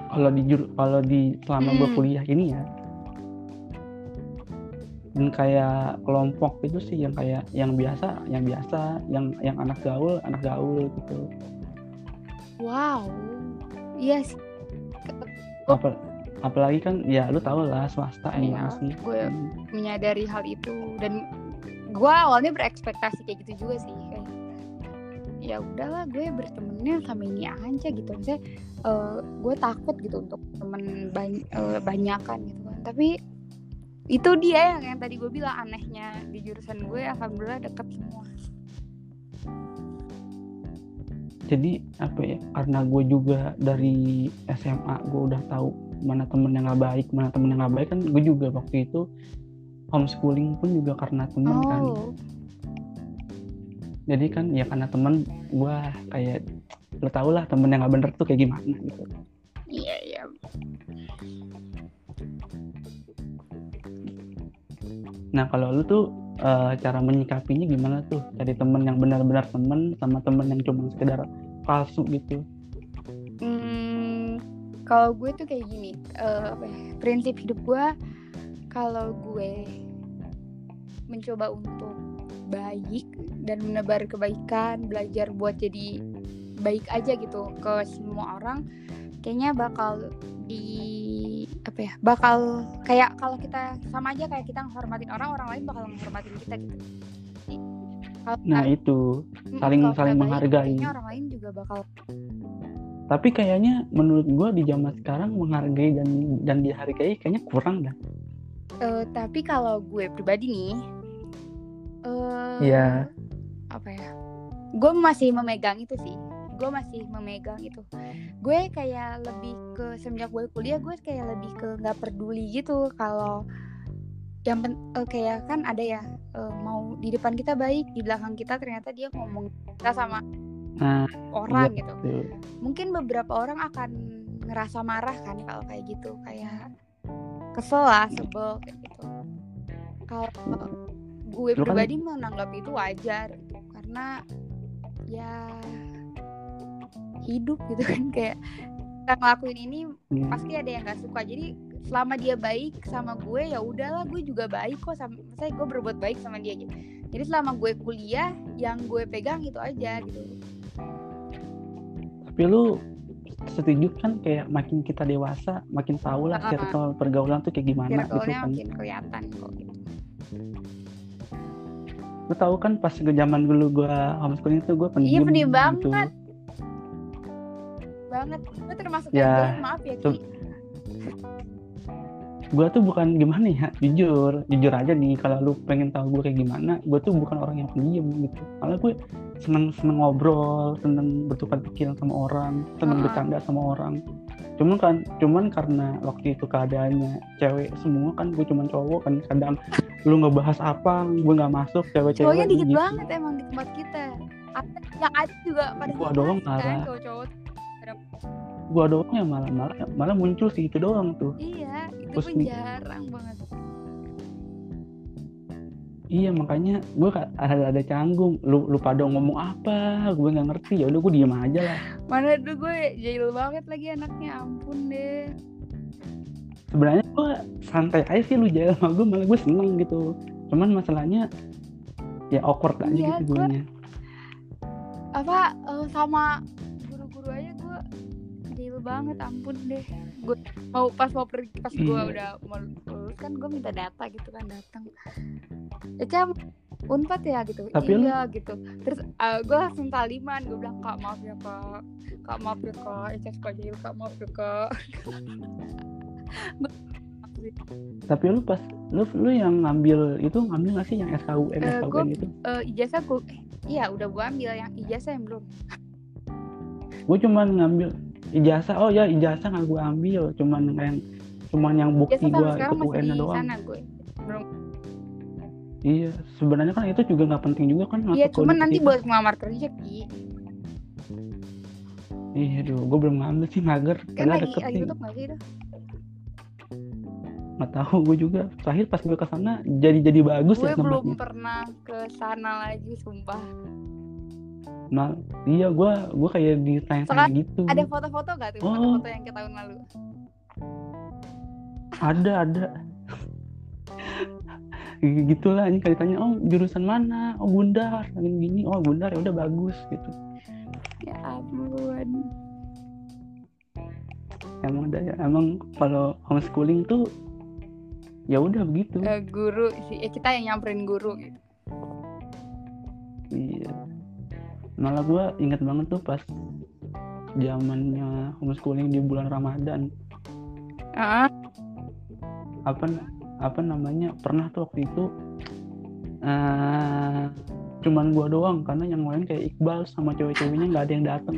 kalau di kalau di selama gue Hmm. kuliah ini ya dan kayak kelompok itu sih yang kayak yang biasa yang biasa yang yang anak gaul anak gaul gitu Wow. Iya sih. Oh. Apa, apalagi kan ya lu tau lah swasta gimana sih gue menyadari hal itu dan gue awalnya berekspektasi kayak gitu juga sih kayak ya udahlah gue bertemannya sama ini aja gitu. Maksudnya eh, gue takut gitu untuk temen bany eh, banyakan gitu kan. Tapi itu dia yang yang tadi gue bilang anehnya di jurusan gue alhamdulillah deket semua. Jadi apa ya karena gue juga dari SMA gue udah tahu mana temen yang nggak baik mana temen yang nggak baik kan gue juga waktu itu homeschooling pun juga karena temen kan. Oh. Jadi kan ya karena temen gue kayak lo tau lah temen yang nggak bener tuh kayak gimana gitu. Iya iya. Nah kalau lu tuh eh, cara menyikapinya gimana tuh? Dari temen yang benar-benar temen sama temen yang cuma sekedar palsu gitu. Hmm, kalau gue tuh kayak gini, apa ya, prinsip hidup gue kalau gue mencoba untuk baik dan menebar kebaikan, belajar buat jadi baik aja gitu ke semua orang, kayaknya bakal di apa ya, bakal kayak kalau kita sama aja kayak kita menghormatin orang, orang lain bakal menghormatin kita gitu. Jadi, kalau nah kita- itu saling- kalau saling menghargai. orang lain juga bakal tapi kayaknya menurut gue di zaman sekarang menghargai dan dan dihargai kayaknya kurang dah Eh, tapi kalau gue pribadi nih, eh Iya. apa ya? Gue masih memegang itu sih. Gue masih memegang itu. Gue kayak lebih ke semenjak gue kuliah, gue kayak lebih ke nggak peduli gitu kalau yang pen- eh, kayak kan ada ya eh, mau di depan kita baik, di belakang kita ternyata dia ngomong kita sama nah orang Iya, gitu. tuh. Mungkin beberapa orang akan ngerasa marah kan kalau kayak gitu, kayak kesel lah, sebel kayak gitu. Kalau gue Lu kan- pribadi menanggapi itu wajar gitu, karena ya hidup gitu kan kayak kita ngelakuin ini Hmm. pasti ada yang nggak suka jadi selama dia baik sama gue ya udahlah gue juga baik kok sama saya gue berbuat baik sama dia gitu jadi selama gue kuliah yang gue pegang itu aja gitu tapi lu setuju kan kayak makin kita dewasa makin tahu lah Ah. circle pergaulan tuh kayak gimana gitu kan makin kelihatan kok gitu lu tahu kan pas ke zaman dulu gua homeschooling tuh gua pendiam Iya, pendiam gitu. banget. banget gue termasuk Ya, yang gue, maaf ya. Ki gua tuh bukan gimana ya jujur jujur aja nih kalau lu pengen tahu gua kayak gimana gua tuh bukan orang yang pendiam gitu. Malah gue seneng seneng ngobrol seneng bertukar pikiran sama orang seneng bercanda sama orang. Cuman kan cuman karena waktu itu keadaannya cewek semua kan gue cuman cowok kan kadang lu ngebahas apa gue nggak masuk cewek-cewek cowoknya dikit gitu. banget emang di tempat kita. Yang ada juga pada Gua doang kan cowok-cowok. Gua doang yang malah malah malah muncul sih itu doang tuh. Iya itu Terus pun nih- jarang banget. Iya makanya gue ada ada canggung. Lu lu pada ngomong apa? Gue nggak ngerti. Ya udah gue diem aja lah. Mana dulu gue jahil banget lagi anaknya. Ampun deh. Sebenarnya gue santai aja sih lu jalan sama gue malah gue seneng gitu. Cuman masalahnya ya awkward aja Iya, gitu gue apa eh, sama jahil banget ampun deh. Gue mau pas mau pergi pas gue Iya. udah mau lulus kan gue minta data gitu kan datang ya cam unpad ya gitu. Tapi lu- iya gitu. Terus gue langsung taliman gue bilang kak maaf ya kak. Kak maaf ya kak. Eca suka jahil kak maaf ya kak. Tapi lu pas lu lu yang ngambil itu ngambil nggak sih yang SKUN Eh, SKUN gua- itu Eh, ijazah gue eh, iya udah gue ambil yang ijazah yang belum. Gue cuman ngambil ijazah oh ya ijazah nggak gue ambil cuman yang cuman yang bukti gue ikut masih UN doang. sana gue belum. Iya sebenarnya kan itu juga nggak penting juga kan iya cuman nanti buat ngelamar kerja ki iya aduh gue belum ngambil sih mager. Karena lagi deket lagi tutup nggak sih itu nggak tahu gue juga. Terakhir pas gue ke sana jadi jadi bagus gue ya belum pernah ke sana lagi sumpah nah iya gue gue kayak ditanya-tanya gitu. ada foto-foto gak tuh? Oh. foto-foto yang kita tahun lalu. Ada ada. Gitulah ini kali tanya oh jurusan mana? Oh bundar gini gini oh bundar ya udah bagus gitu. Ya ampun. Emang ada ya emang kalau homeschooling tuh ya udah begitu. Eh, guru sih eh, kita yang nyamperin guru gitu. Iya malah gue inget banget tuh pas zamannya homeschooling di bulan Ramadan. Ah apa apa namanya pernah tuh waktu itu eh cuman gua doang karena yang lain kayak Iqbal sama cewek-ceweknya nggak ada yang dateng.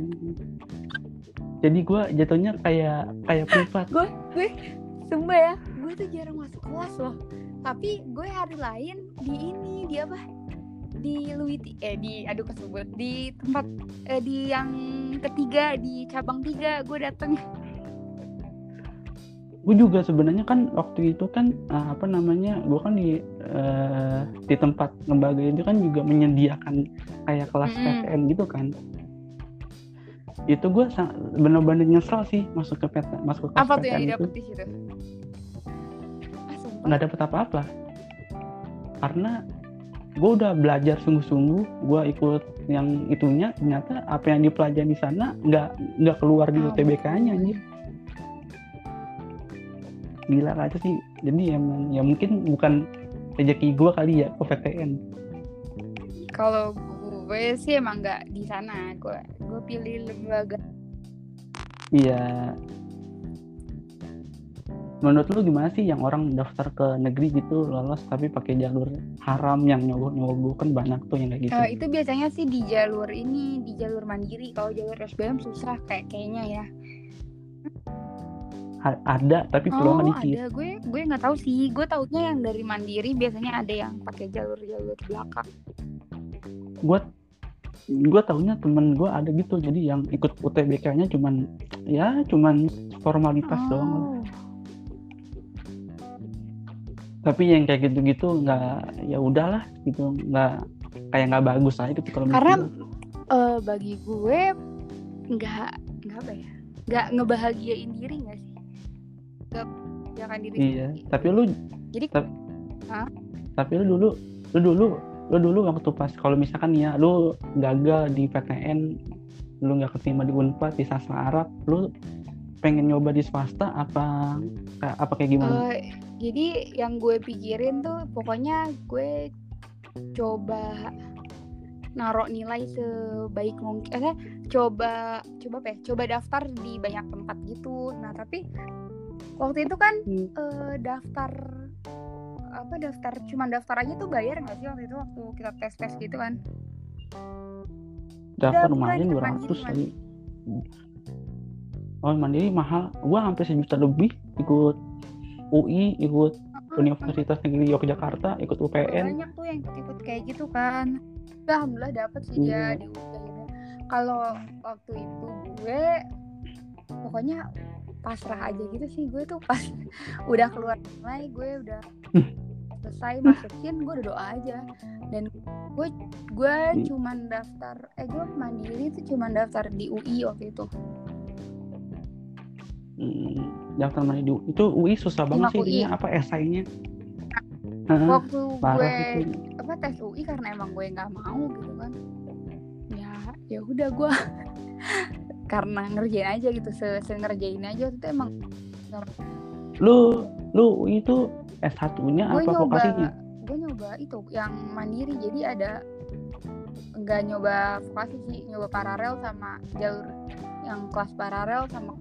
Jadi gua jatuhnya kayak kayak privat. Gue sumpah ya gue tuh jarang masuk kelas loh. Tapi gue hari lain di ini di apa di Luiti eh di aduh kesebut di tempat eh, di yang ketiga di cabang tiga gue dateng. Gue juga sebenarnya kan waktu itu kan eh, apa namanya gua kan di eh, di tempat lembaga itu kan juga menyediakan kayak kelas Mm-mm. PTN gitu kan. Itu gue bener-bener nyesel sih masuk ke PT, masuk ke kelas apa tuh yang PTN itu. didapet di situ? Ah nggak dapet apa-apa. Karena gue udah belajar sungguh-sungguh gue ikut yang itunya ternyata apa yang dipelajari di sana nggak nggak keluar di Oh, UTBK-nya anjir. Gila aja sih. Jadi emang ya mungkin bukan rezeki gue kali ya ke PTN kalau gue sih emang nggak di sana. Gue gue pilih lembaga. Iya menurut lu gimana sih yang orang daftar ke negeri gitu lolos tapi pakai jalur haram yang nyogok nyogok kan banyak tuh yang kayak gitu? Eh, itu biasanya sih di jalur ini di jalur mandiri. Kalau jalur SBM susah kayak kayaknya ya. Ha- ada tapi peluangnya oh dikit. ada. Gue gue nggak tahu sih. Gue taunya yang dari mandiri biasanya ada yang pakai jalur jalur belakang. Gue gue taunya temen gue ada gitu. Jadi yang ikut UTBK-nya cuman ya cuman formalitas doang. oh tapi yang kayak gitu-gitu nggak ya udahlah gitu nggak kayak nggak bagus aja gitu kalau Karena eh, bagi gue nggak nggak apa ya nggak ngebahagiain diri nggak sih nggak jangan diri iya sendiri. tapi lu Jadi- tap- Hah? tapi lu dulu lu dulu lu dulu waktu pas kalau misalkan ya lu gagal di PTN lu nggak keterima di Unpad di sastra Arab lu pengen nyoba di swasta apa apa kayak gimana Eh, jadi yang gue pikirin tuh pokoknya gue coba narok nilai sebaik mungkin eh coba coba apa ya coba daftar di banyak tempat gitu. Nah tapi waktu itu kan Hmm. eh, daftar apa daftar cuman daftar aja tuh bayar nggak sih waktu itu waktu kita tes tes gitu kan? Daftar lumayan bukan, 200 mandiri, kali. Oh mandiri mahal. Gua sampai sejuta lebih ikut UI ikut Universitas Negeri Yogyakarta ikut UPN banyak tuh yang ikut-ikut kayak gitu kan. Alhamdulillah dapet sih dia Iya. di kalau waktu itu gue pokoknya pasrah aja gitu sih. Gue tuh pas udah keluar nilai gue udah selesai masukin gue udah doa aja. Dan gue gue Hmm. cuman daftar eh gue mandiri tuh cuman daftar di UI waktu itu Hmm, daftar UI itu UI susah banget Lima sih UI. ininya apa esainya? Waktu gue itu apa tes UI karena emang gue nggak mau gitu kan. Ya ya udah gue karena ngerjain aja gitu se, se ngerjain aja itu emang lu lu UI itu S1 nya gue apa nyoba vokasinya? gue nyoba itu yang mandiri. Jadi ada nggak nyoba vokasi sih nyoba paralel sama jalur yang kelas paralel sama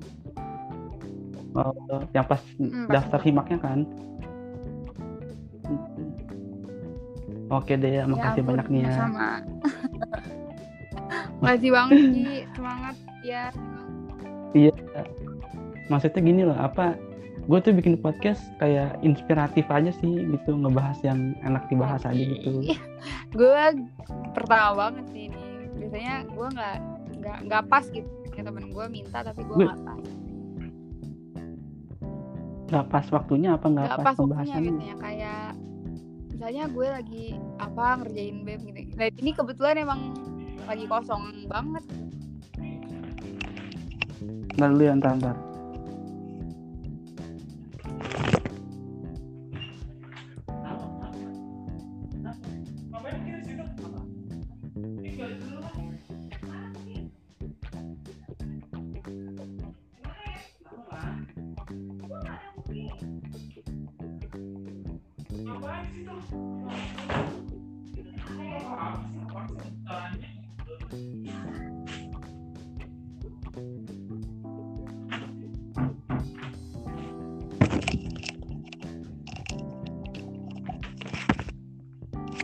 Oh, yang pas Mm, pas daftar simak. simaknya kan? Hmm. oke deh ya makasih banyak nih ya. sama makasih banget Ji. Semangat ya. Maksudnya gini loh apa gue tuh bikin podcast kayak inspiratif aja sih gitu. Ngebahas yang enak dibahas aja gitu. Gue pertama banget sih ini. Biasanya gue nggak nggak nggak pas gitu. Ya temen gue minta tapi gue Gue- nggak pas nggak pas waktunya apa nggak pas, pas waktunya pembahasannya? biasanya kayak misalnya gue lagi apa ngerjain beb gitu. Nah ini kebetulan emang lagi kosong banget. Ntar dulu ya ntar ntar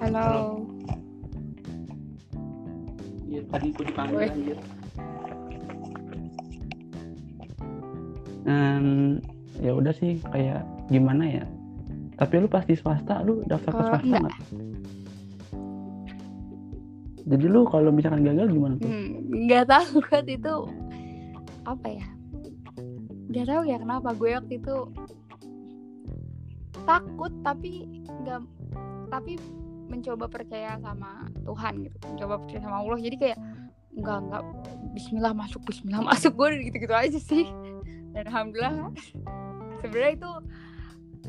halo. Iya, tadi gue dipanggil anjir. Hmm, ya udah sih kayak gimana ya? Tapi lu pas di swasta lu daftar ke swasta enggak. nggak? Jadi lu kalau misalkan gagal gimana tuh? Hmm, nggak tahu kan itu apa ya? Nggak tahu ya kenapa gue waktu itu takut tapi nggak tapi mencoba percaya sama Tuhan gitu mencoba percaya sama Allah. Jadi kayak nggak nggak Bismillah masuk Bismillah masuk. Gue udah gitu-gitu aja sih. Dan alhamdulillah sebenarnya itu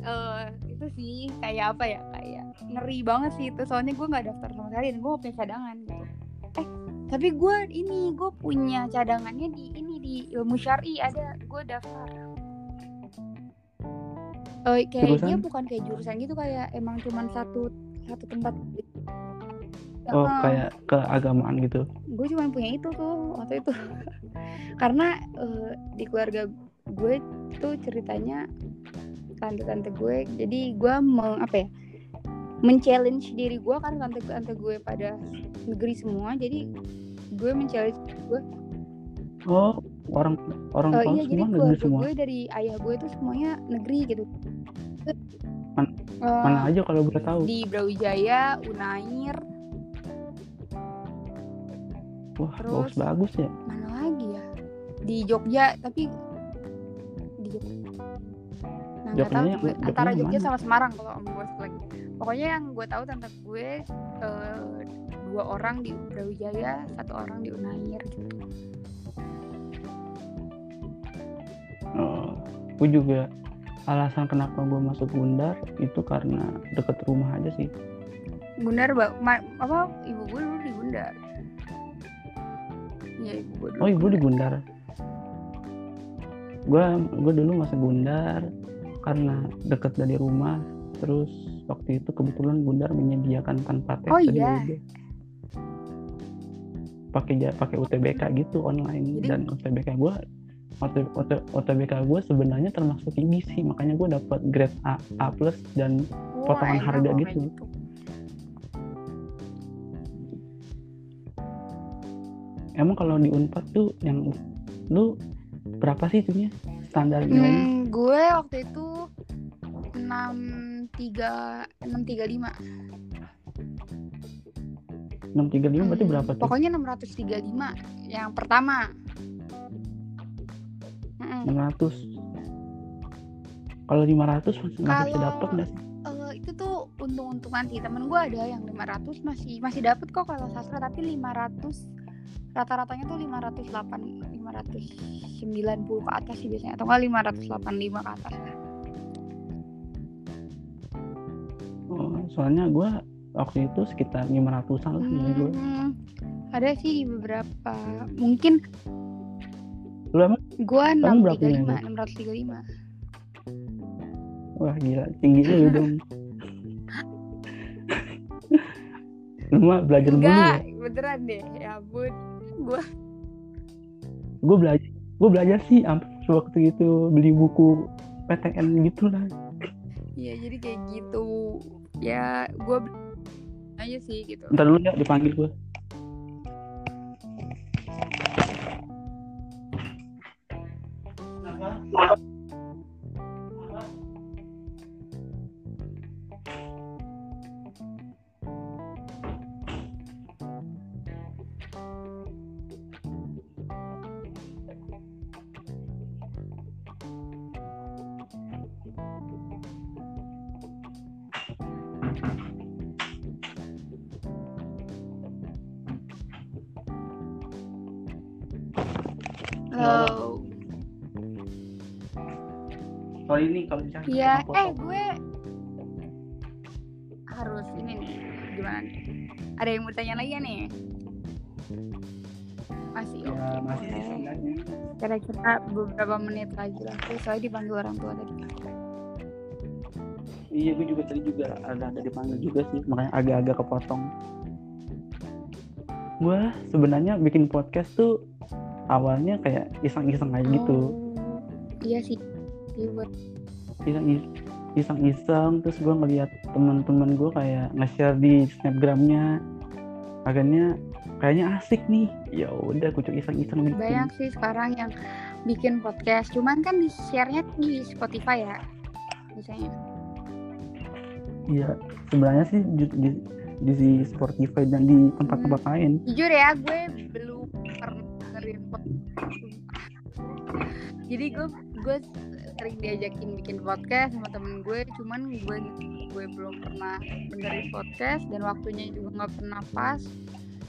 eh itu sih kayak apa ya kayak ngeri banget sih itu. Soalnya gue nggak daftar sama sekali dan gue punya cadangan gitu. Eh tapi gue ini gue punya cadangannya di ini di ilmu syari. Ada gue daftar. Kayak Jurusan? dia bukan kayak jurusan gitu kayak emang cuman satu satu tempat gitu. oh Heeh. kayak keagamaan gitu. Gue cuma punya itu tuh waktu itu. Karena eh, di keluarga gue tuh ceritanya tante-tante gue jadi gue meng apa ya men-challenge diri gue karena tante-tante gue pada negeri semua. Jadi gue men-challenge gue. Oh orang orang tua iya jadi semua negeri keluarga semua? gue dari ayah gue tuh semuanya negeri gitu. Man- Eh, mana aja kalau boleh tahu? di Brawijaya Unair. Wah terus- bagus bagus ya. mana lagi ya? Di Jogja tapi di Jogja. Nah Jogjanya tahu gue Jogjanya antara Jogja mana? sama Semarang kalau om gue lagi pokoknya yang gue tahu tante gue eh, dua orang di Brawijaya satu orang di Unair gitu. Oh, gue juga alasan kenapa gue masuk Gundar itu karena deket rumah aja sih. Gundar ba- ma- apa ibu gue dulu di Gundar Iya ibu gue dulu oh ibu di Gundar gue gue dulu masuk Gundar karena deket dari rumah. Terus waktu itu kebetulan Gundar menyediakan tanpa tes Oh, iya. pakai pakai UTBK gitu online Jadi- dan UTBK gue UTBK gue sebenarnya termasuk tinggi sih makanya gue dapat grade A A plus dan Wah, potongan harga gitu. emang kalau di Unpad tuh yang lu berapa sih itunya standar nilainya Hmm, gue waktu itu enam tiga enam tiga lima 635 berarti berapa tuh? Pokoknya 635 yang pertama. Mm-mm. 600 kalau 500 masih masih bisa dapet nggak sih? Eh, itu tuh untung-untungan sih temen gue ada yang 500 masih masih dapet kok kalau sastra tapi 500 rata-ratanya tuh 508 590 ke atas sih biasanya atau enggak 585 ke atas Oh, soalnya gue waktu itu sekitar 500an lah nilai gue. Hmm, ada sih di beberapa mungkin Lu emang? gue Kamu berapa 635 nilai 635 Wah gila, tingginya lu dong. lu mah belajar mulu enggak ya? beneran deh ya ampun gue Gue belajar, gue belajar sih sampai waktu itu beli buku PTN gitu lah. Iya jadi kayak gitu ya gue aja sih gitu Ntar dulu ya dipanggil gue. Well, soal ini kalau misalnya Iya, eh gue harus ini nih gimana nih? Ada yang mau tanya lagi ya nih? Masih ya oke. masih sih sebenarnya Kira-kira beberapa menit lagi lah. Gue soalnya dipanggil orang tua tadi. iya gue juga tadi juga ada ada dipanggil juga sih makanya agak-agak kepotong gue sebenarnya bikin podcast tuh awalnya kayak iseng-iseng aja gitu Oh, iya sih. Iya buat iseng iseng iseng terus gue ngeliat teman-teman gue kayak nge-share di snapgramnya akhirnya kayaknya asik nih ya udah gue coba iseng-iseng bikin banyak sih sekarang yang bikin podcast. Cuman kan di share-nya di Spotify ya. Biasanya. iya sebenarnya sih di, di, di Spotify dan di tempat-tempat lain jujur ya gue belum pernah dengerin podcast jadi gue gue sering diajakin bikin podcast sama temen gue cuman gue gue belum pernah dengerin podcast dan waktunya juga nggak pernah pas.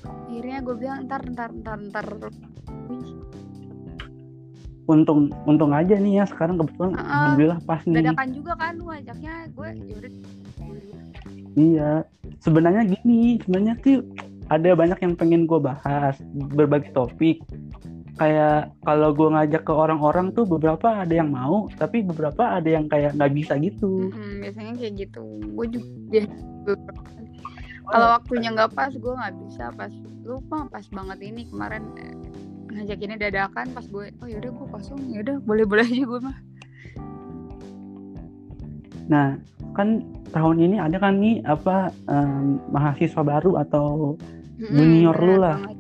Akhirnya gue bilang ntar ntar ntar ntar. Untung untung aja nih ya sekarang kebetulan Heeh. alhamdulillah pas nih. Dadakan juga kan lu ajaknya gue yaudah iya. Sebenarnya gini sebenarnya sih ada banyak yang pengen gue bahas berbagai topik kayak kalau gue ngajak ke orang-orang tuh beberapa ada yang mau tapi beberapa ada yang kayak nggak bisa gitu. Mm-mm, biasanya kayak gitu. Gue juga kalau waktunya nggak pas gue nggak bisa pas. Lupa pas banget ini kemarin eh, ngajakinnya dadakan pas gue oh yaudah gue kosong yaudah boleh boleh aja gue mah. Nah kan tahun ini ada kan nih apa em, mahasiswa baru atau Junior lu bener lah. banget.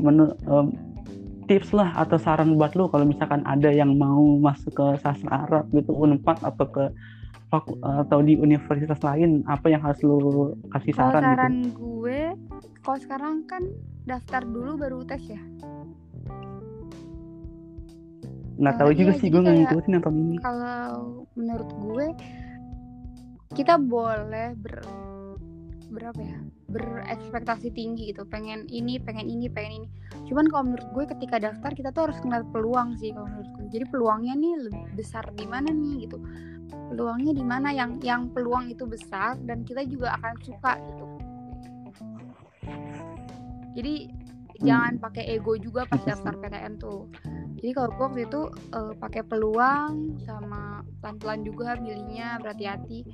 Menu- em, tips lah atau saran buat lu kalau misalkan ada yang mau masuk ke sastra Arab gitu Unpad atau ke atau di universitas lain apa yang harus lu kasih kalau saran, saran gitu gue kalau sekarang kan daftar dulu baru tes ya. Nggak tahu eh, juga iya, sih jadi gue nggak ngikutin tahun ini. kalau menurut gue kita boleh ber berapa ya berekspektasi tinggi gitu pengen ini pengen ini pengen ini. Cuman kalau menurut gue ketika daftar kita tuh harus ngeliat peluang sih kalau menurut gue. Jadi peluangnya nih lebih besar di mana nih gitu. Peluangnya di mana yang yang peluang itu besar dan kita juga akan suka gitu. Jadi jangan pakai ego juga pas daftar PTN tuh jadi kalau gue waktu itu eh, pakai peluang sama pelan-pelan juga milihnya berhati-hati.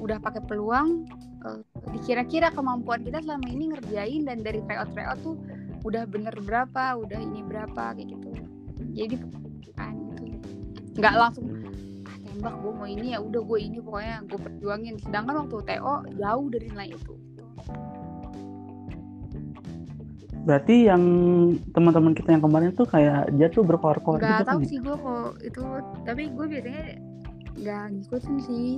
Udah pakai peluang eh, dikira-kira kemampuan kita selama ini ngerjain dan dari tryout tryout tuh udah bener berapa udah ini berapa kayak gitu. Jadi kan gitu. Nggak langsung ah tembak gue mau ini ya udah gue ini pokoknya gue perjuangin. Sedangkan waktu TO jauh dari nilai itu berarti yang teman-teman kita yang kemarin tuh kayak dia tuh berkoar-koar nggak gitu kan tahu ya? sih gue kok itu tapi gue biasanya nggak ngikutin sih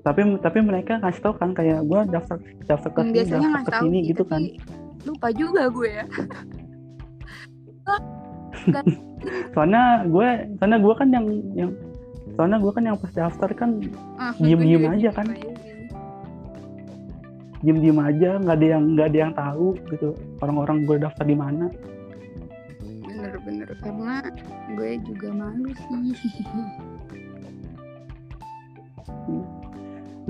tapi tapi mereka ngasih tau kan kayak gue daftar daftar ke Hmm, sini daftar ke sini gitu kan lupa juga gue ya soalnya gue soalnya gue kan yang yang soalnya gue kan yang pas daftar kan Ah, aja diem kan. aja sih. Diem diem aja nggak ada yang nggak ada yang tahu gitu orang-orang gue daftar di mana. Bener-bener karena gue juga malu sih.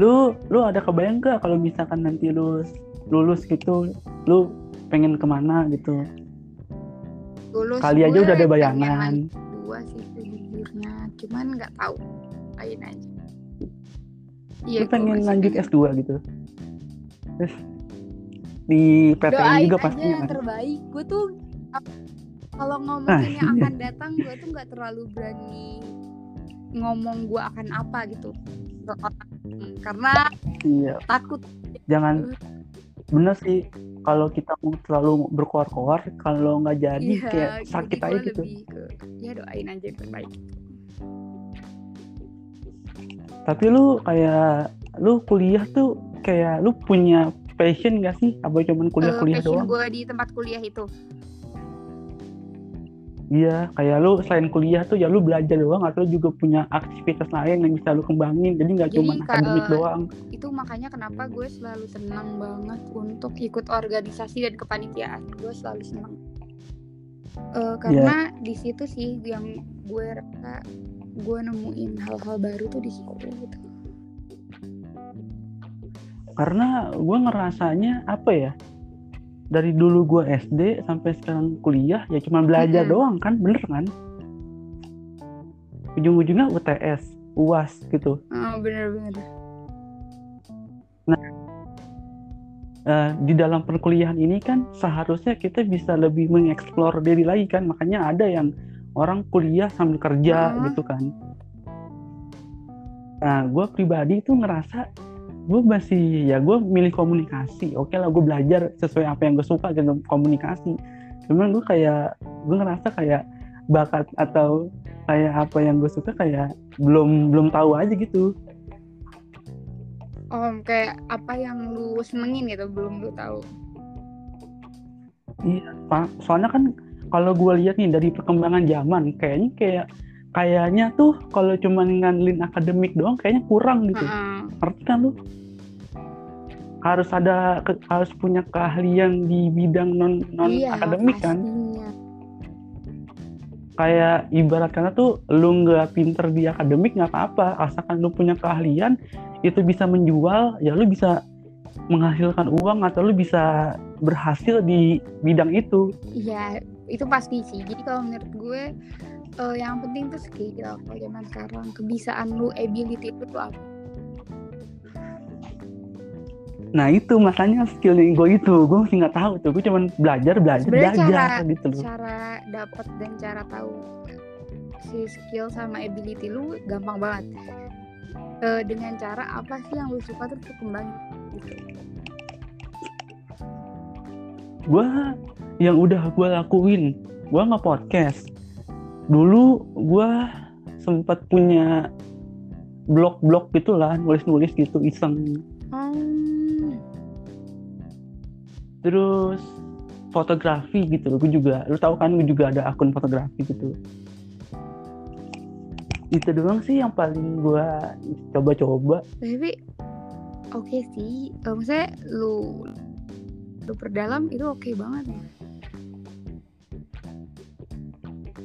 Lu lu ada kebayang gak kalau misalkan nanti lu lulus gitu lu pengen ke mana gitu? Lulus kali aja udah ada bayangan. dua sih sejujurnya cuman nggak tahu lain aja. Iya pengen lanjut pengen. S2 gitu terus di PTN doain juga aja pastinya yang kan. terbaik. Gue tuh kalau Ah, ngomongin yang iya. akan datang gue tuh nggak terlalu berani ngomong gue akan apa gitu. Karena iya. takut. Jangan bener sih kalau kita mau terlalu berkoar-koar kalau nggak jadi Iya, kayak sakit aja gitu. ke ya doain aja yang terbaik. Tapi lu kayak lu kuliah tuh kayak lu punya passion gak sih? Apa cuman kuliah-kuliah Eh, passion doang? gue di tempat kuliah itu. Iya kayak lu selain kuliah tuh ya lu belajar doang atau lu juga punya aktivitas lain yang bisa lu kembangin? Jadi nggak cuma akademik doang. itu makanya kenapa gue selalu senang banget untuk ikut organisasi dan kepanitiaan. Gue selalu senang. Uh, karena yeah. di situ sih yang gue rasa gue nemuin hal-hal baru tuh di situ gitu karena gue ngerasanya apa ya dari dulu gue SD sampai sekarang kuliah ya cuma belajar mm -hmm. doang kan bener kan? Ujung-ujungnya UTS UAS gitu. Oh bener-bener nah uh, di dalam perkuliahan ini kan seharusnya kita bisa lebih mengeksplor diri lagi kan. Makanya ada yang orang kuliah sambil kerja uh -huh. gitu kan. Nah gue pribadi tuh ngerasa gue masih ya gue milih komunikasi. Oke lah gue belajar sesuai apa yang gue suka gitu komunikasi. Cuman gue kayak gue ngerasa kayak bakat atau kayak apa yang gue suka kayak belum belum tahu aja gitu. Oh kayak apa yang lu senengin gitu belum lu tahu? Iya pak. Soalnya kan kalau gue lihat nih dari perkembangan zaman kayaknya kayak kayaknya tuh kalau cuma ngandelin akademik doang kayaknya kurang gitu. Uh -uh. kan lu? Harus ada ke, harus punya keahlian di bidang non non iya, akademik kan? Kayak ibarat karena tuh lu nggak pinter di akademik nggak apa-apa, asalkan lu punya keahlian itu bisa menjual, ya lu bisa menghasilkan uang atau lu bisa berhasil di bidang itu. Iya, itu pasti sih. Jadi kalau menurut gue uh, yang penting tuh skill kalau zaman sekarang kebiasaan lu ability itu tuh apa? Nah itu masanya skill yang gue itu. Gue masih nggak tahu tuh. Gue cuma belajar belajar Sebenernya belajar cara, gitu loh. cara dapat dan cara tahu si skill sama ability lu gampang banget. Uh, dengan cara apa sih yang lu suka terus gitu gue yang udah gue lakuin gue nggak podcast dulu gue sempat punya blog-blog gitulah nulis-nulis gitu iseng. Hmm. terus fotografi gitu gue juga lu tahu kan gue juga ada akun fotografi gitu. Itu doang sih yang paling gue coba-coba. Tapi oke okay sih. Uh, maksudnya lu lu perdalam itu oke okay banget ya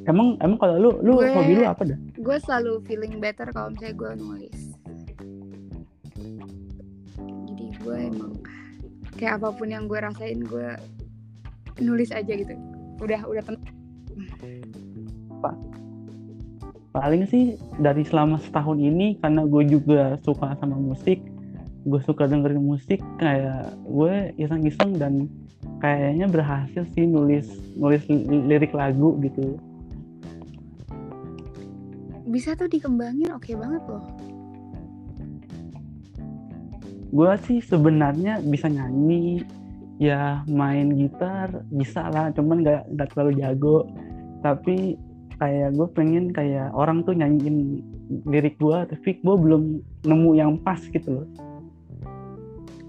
Emang emang kalau lu lu gue, hobi lu apa dah? Gue selalu feeling better kalau misalnya gue nulis. Jadi gue emang kayak apa pun yang gue rasain gue nulis aja gitu. Udah udah tenang. Pak. Paling sih dari selama setahun ini karena gue juga suka sama musik, gue suka dengerin musik kayak gue iseng-iseng dan kayaknya berhasil sih nulis nulis lirik lagu gitu bisa tuh dikembangin oke okay banget loh. Gue sih sebenarnya bisa nyanyi ya main gitar bisa lah cuman nggak nggak terlalu jago. Tapi kayak gue pengen kayak orang tuh nyanyiin lirik gue tapi gue belum nemu yang pas gitu loh.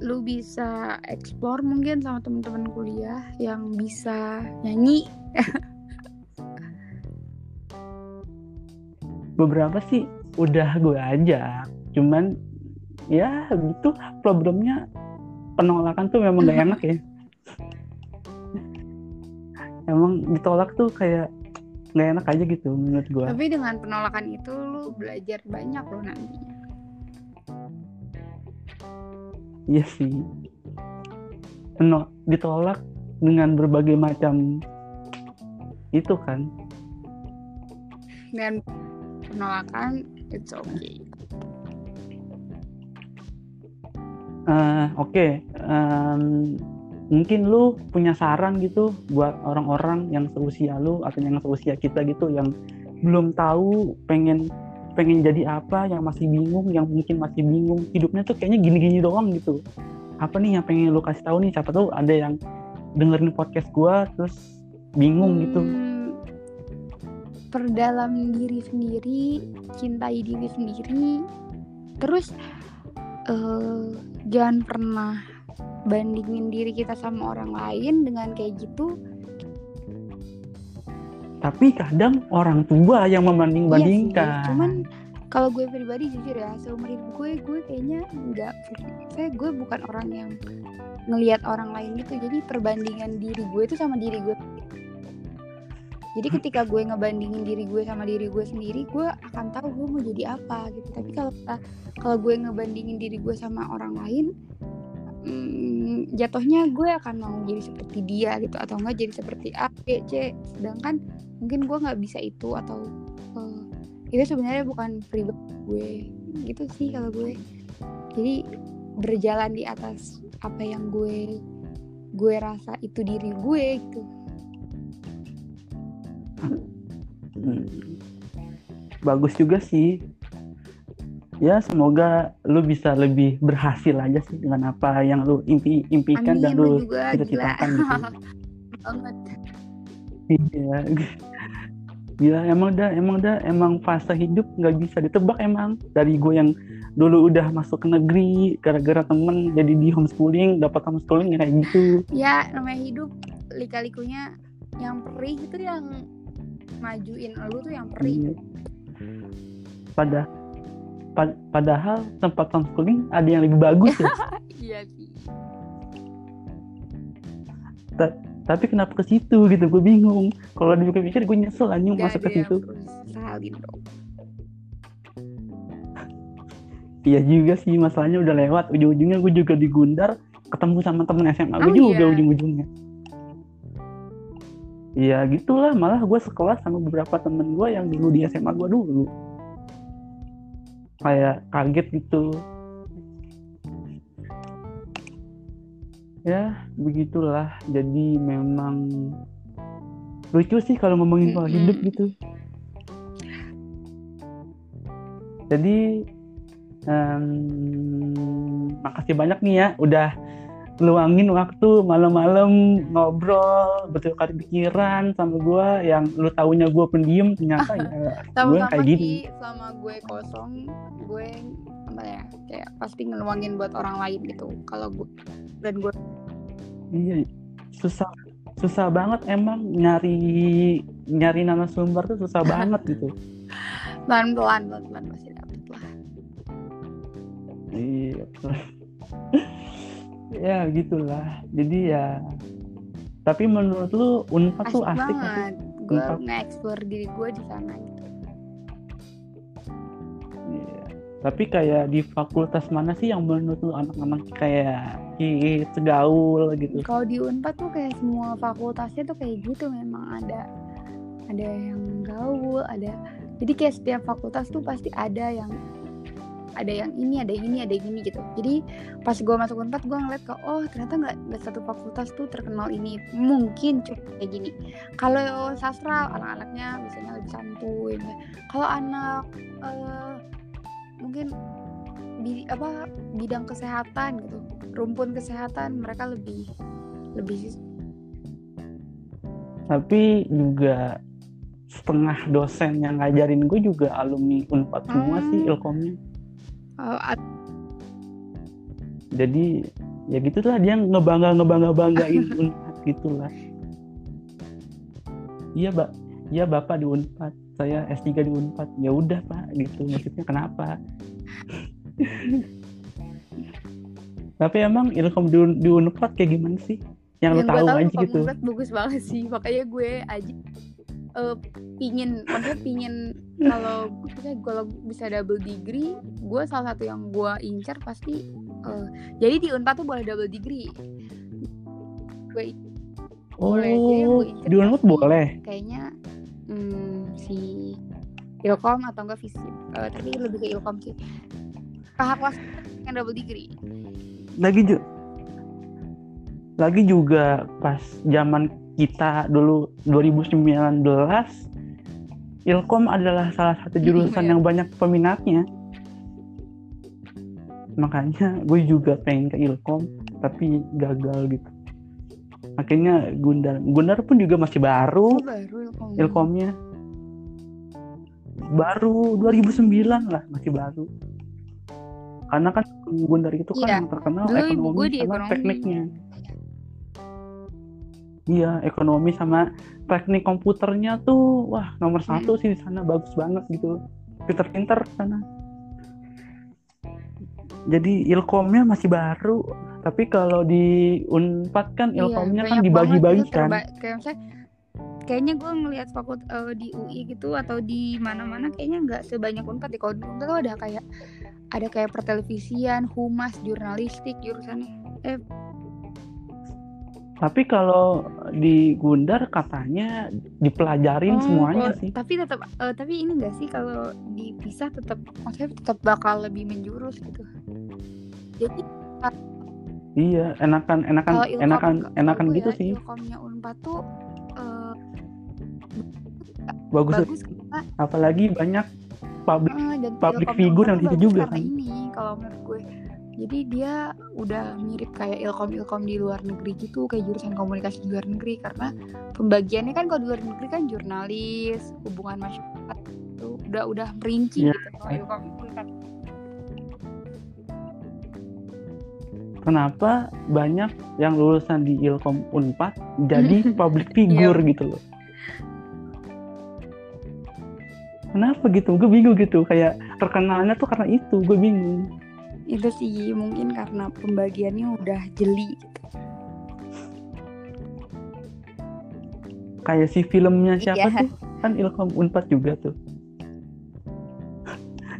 Lu bisa explore mungkin sama temen-temen kuliah yang bisa nyanyi beberapa sih udah gue ajak. Cuman ya gitu problemnya penolakan tuh memang gak enak ya. Emang ditolak tuh kayak nggak enak aja gitu menurut gue. Tapi dengan penolakan itu lu belajar banyak lo nanti. Iya sih. Penol ditolak dengan berbagai macam itu kan. Dan penolakan it's okay uh, oke okay. um, mungkin lu punya saran gitu buat orang-orang yang seusia lu atau yang seusia kita gitu yang belum tahu pengen pengen jadi apa yang masih bingung yang mungkin masih bingung hidupnya tuh kayaknya gini-gini doang gitu apa nih yang pengen lu kasih tahu nih siapa tuh ada yang dengerin podcast gua terus bingung gitu. Perdalam diri sendiri cintai diri sendiri. Terus uh, jangan pernah bandingin diri kita sama orang lain dengan kayak gitu. Tapi kadang orang tua yang membanding-bandingkan. Iya sih, cuman kalau gue pribadi jujur ya seumur hidup gue gue kayaknya nggak saya gue bukan orang yang ngelihat orang lain gitu. Jadi perbandingan diri gue itu sama diri gue jadi ketika gue ngebandingin diri gue sama diri gue sendiri gue akan tahu gue mau jadi apa gitu. Tapi kalau kalau gue ngebandingin diri gue sama orang lain hmm, jatuhnya gue akan mau jadi seperti dia gitu atau enggak jadi seperti A B C. Sedangkan mungkin gue nggak bisa itu atau uh, itu sebenarnya bukan pribadi gue. Gitu sih kalau gue. Jadi berjalan di atas apa yang gue gue rasa itu diri gue gitu hmm. bagus juga sih. Ya semoga lu bisa lebih berhasil aja sih dengan apa yang lu impi impikan Amin, dan lu cita-citakan gitu. Banget. Iya. Gila emang dah emang dah emang fase hidup nggak bisa ditebak emang. Dari gue yang dulu udah masuk ke negeri gara-gara temen jadi di homeschooling dapat homeschooling kayak gitu. Ya namanya hidup lika-likunya yang perih itu yang majuin lu tuh yang perih. Iya. Pada pad, padahal tempat homeschooling ada yang lebih bagus ya. iya sih. Ta tapi kenapa ke situ gitu gue bingung kalau dipikir-pikir gue nyesel anjing masuk ke situ iya juga sih masalahnya udah lewat ujung-ujungnya gue juga digundar ketemu sama temen SMA gue oh, juga iya. ujung-ujungnya ya gitulah. Malah gue sekelas sama beberapa temen gue yang dulu di SMA gue dulu. Kayak kaget gitu. Ya begitulah. Jadi memang lucu sih kalau ngomongin soal hidup gitu. Jadi um, makasih banyak nih ya. Udah luangin waktu malam-malam ngobrol bertukar pikiran sama gue yang lu taunya gue pendiam ternyata ya gue kayak gini sama gue kosong gue apa ya kayak pasti ngeluangin buat orang lain gitu kalau gue dan gue iya susah susah banget emang nyari nyari nama sumber tuh susah banget gitu. Pelan pelan pelan pelan masih dapet lah. Iya ya gitulah. Jadi ya tapi menurut lu unpad tuh asik banget. gue nge-explore diri gue di sana gitu. Iya. Tapi kayak di fakultas mana sih yang menurut lu anak-anak kayak hits gaul gitu. Kalau di unpad tuh kayak semua fakultasnya tuh kayak gitu. Memang ada ada yang gaul ada jadi kayak setiap fakultas tuh pasti ada yang ada yang ini ada yang ini ada yang ini gitu. Jadi pas gue masuk unpad gue ngeliat ke oh ternyata nggak nggak satu fakultas tuh terkenal ini. Mungkin cuma kayak gini. Kalau sastra anak-anaknya biasanya lebih santuy. Kalau anak uh, mungkin bi apa bidang kesehatan gitu. Rumpun kesehatan mereka lebih lebih tapi juga setengah dosen yang ngajarin gue juga alumni unpad semua hmm. sih ilkomnya uh, jadi ya gitulah dia ngebangga ngebangga banggain unpad gitulah. Iya mbak. Iya bapak di unpad saya S3 di unpad. Ya udah pak gitu. Maksudnya kenapa? Tapi emang ilkom di, di unpad kayak gimana sih? Yang, yang lo tahu, tahu aja gitu. bagus banget sih. Makanya gue aja uh, pingin maksudnya pingin kalau kalau bisa double degree gue salah satu yang gue incar pasti uh, jadi di unpad tuh boleh double degree. Gue oh boleh, di unpad boleh? kayaknya hmm, si ilkom atau enggak fisip uh, tapi lebih ke ilkom sih. Tahap was yang double degree. Lagi juga lagi juga pas zaman kita dulu 2019 Ilkom adalah salah satu jurusan iya. yang banyak peminatnya makanya gue juga pengen ke Ilkom tapi gagal gitu akhirnya Gundar Gundar pun juga masih baru, oh, baru Ilkom. Ilkomnya baru 2009 lah masih baru karena kan Gundar itu kan yang terkenal Dulu ekonomi sama ekonomi. tekniknya Iya, ekonomi sama teknik komputernya tuh wah nomor hmm. satu sih di sana bagus banget gitu. Pinter-pinter sana. Jadi ilkomnya masih baru, tapi kalau di Unpad kan iya, ilkomnya iya, kan dibagi-bagi kan. kayak misalnya kayaknya gue ngelihat fakult uh, di UI gitu atau di mana-mana kayaknya nggak sebanyak unpad di kalau di unpad tuh ada kayak ada kayak pertelevisian humas jurnalistik jurusannya eh tapi kalau di Gundar katanya dipelajarin Oh, semuanya kalau- sih. Tapi tetap eh, tapi ini enggak sih kalau dipisah tetap maksudnya tetap bakal lebih menjurus gitu. Jadi Iya, enakan enakan ilkom enakan enakan gue gitu ya, sih. Ilkomnya Unpad tuh eh, Bagus, bagus karena apalagi banyak public dan public figure yang bagus juga kan. ini kalau menurut gue. Jadi dia udah mirip kayak ilkom-ilkom di luar negeri gitu, kayak jurusan komunikasi di luar negeri karena pembagiannya kan kalau di luar negeri kan jurnalis, hubungan masyarakat itu udah udah merinci Iya. gitu. Kalau ilkom Unpad Kenapa banyak yang lulusan di Ilkom Unpad jadi public figure Iya. gitu loh? Kenapa gitu? Gue bingung gitu. Kayak terkenalnya tuh karena itu. Gue bingung. Itu sih mungkin karena pembagiannya udah jeli gitu. Kayak si filmnya siapa Iya. tuh? Kan Ilkom Unpad juga tuh.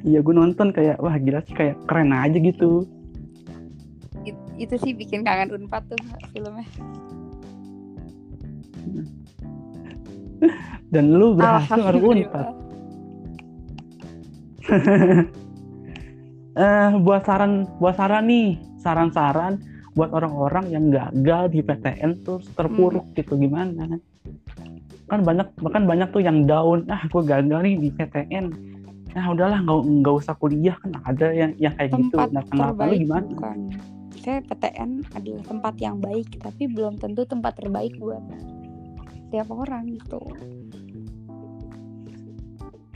Iya gue nonton kayak wah gila sih kayak keren aja gitu. It- itu sih bikin kangen unpad tuh filmnya Dan lu berhasil. Unpad. Eh buat saran buat saran nih, saran-saran buat orang-orang yang gagal di PTN terus terpuruk Hmm. gitu gimana? Kan banyak bahkan banyak tuh yang down, ah gue gagal nih di PTN. Nah udahlah nggak nggak usah kuliah kan ada yang yang kayak gitu. tempat Nah kenapa lu gimana? bukan saya PTN adalah tempat yang baik tapi belum tentu tempat terbaik buat tiap orang gitu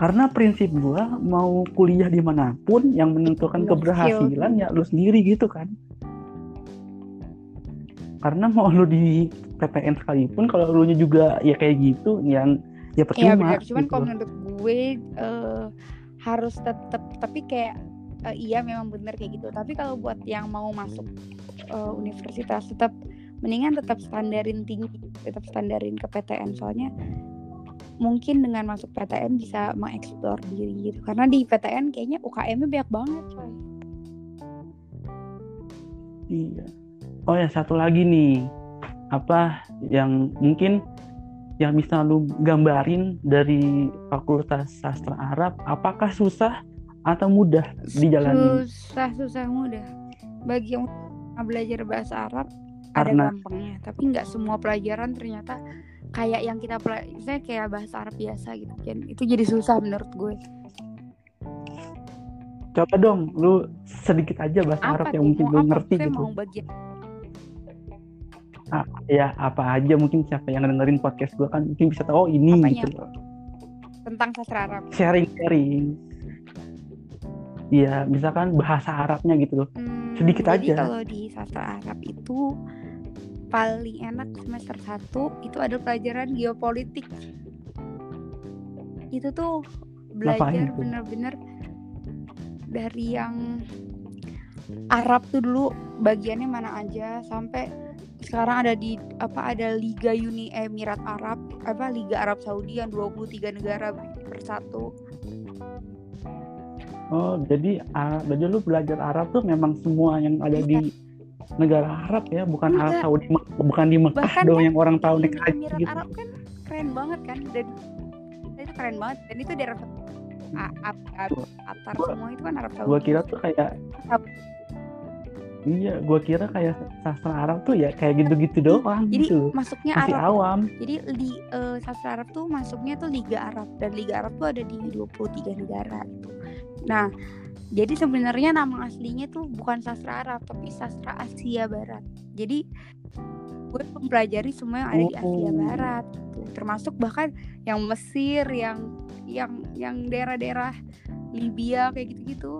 Karena prinsip gua mau kuliah di mana pun yang menentukan Iya, keberhasilan ya lu sendiri gitu kan. Karena mau lu di PTN sekalipun kalau lu nya juga ya kayak gitu yang ya Iya percuma. benar cuman gitu. kalau menurut gue eh, harus tetap tapi kayak eh, iya memang benar kayak gitu tapi kalau buat yang mau masuk eh, universitas tetap mendingan tetap standarin tinggi tetap standarin ke PTN soalnya mungkin dengan masuk PTN bisa mengeksplor diri gitu. Karena di PTN kayaknya UKM-nya banyak banget coy. Iya. Oh ya satu lagi nih. Apa yang mungkin yang bisa lu gambarin dari Fakultas Sastra Arab apakah susah atau mudah dijalani? susah susah mudah. Bagi yang belajar bahasa Arab ada Karena- gampangnya. Tapi nggak semua pelajaran ternyata kayak yang kita pelaj saya kayak bahasa Arab biasa gitu kan itu jadi susah menurut gue Coba dong lu sedikit aja bahasa Arab apa yang tuh mungkin lu ngerti gitu. mau bagian Ah, ya apa aja mungkin siapa yang dengerin podcast gua kan mungkin bisa tahu oh ini Apanya? gitu tentang sastra Arab sharing sharing Iya, misalkan bahasa Arabnya gitu loh. Hmm, Sedikit jadi aja. kalau di sastra Arab itu paling enak semester 1 itu ada pelajaran geopolitik. Itu tuh belajar bener-bener dari yang Arab tuh dulu bagiannya mana aja sampai sekarang ada di apa ada Liga Uni Emirat Arab apa Liga Arab Saudi yang 23 negara bersatu. Oh, jadi ah, jadi lu belajar Arab tuh memang semua yang ada di negara Arab ya, bukan Arab Enggak. Saudi, Mek- bukan di Mekah Bahkan dong kan yang orang tahu naik haji Emirat gitu. Arab kan keren banget kan dan itu keren banget dan itu daerah A- A- A- Qatar Gua- semua itu kan Arab Saudi. Gua kira tuh kayak Iya, gua kira kayak sastra Arab tuh ya kayak gitu-gitu doang Jadi gitu. masuknya Masih Arab. awam. Jadi di eh, sastra Arab tuh masuknya tuh Liga Arab dan Liga Arab tuh ada di 23 negara gitu. Nah, jadi sebenarnya nama aslinya tuh bukan sastra Arab tapi sastra Asia Barat. Jadi gue mempelajari semua yang ada di Asia Oh. Barat gitu. Termasuk bahkan yang Mesir, yang yang yang daerah-daerah Libya kayak gitu-gitu.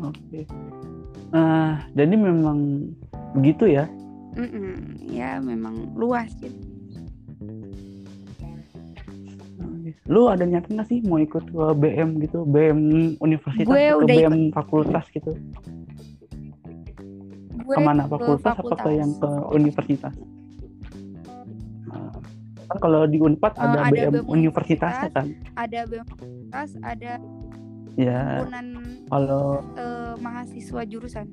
Oke. Ah, jadi memang begitu ya. Mm-mm. Ya memang luas gitu. Lu ada niat nggak sih mau ikut ke BM gitu, BM universitas Gue atau udah BM fakultas gitu? Gue Ke mana ke fakultas, apa ke yang ke universitas? kan kalau di Unpad Eh, ada, ada BM BEM universitasnya kan? Ada BEM ada ya kalau eh, mahasiswa jurusan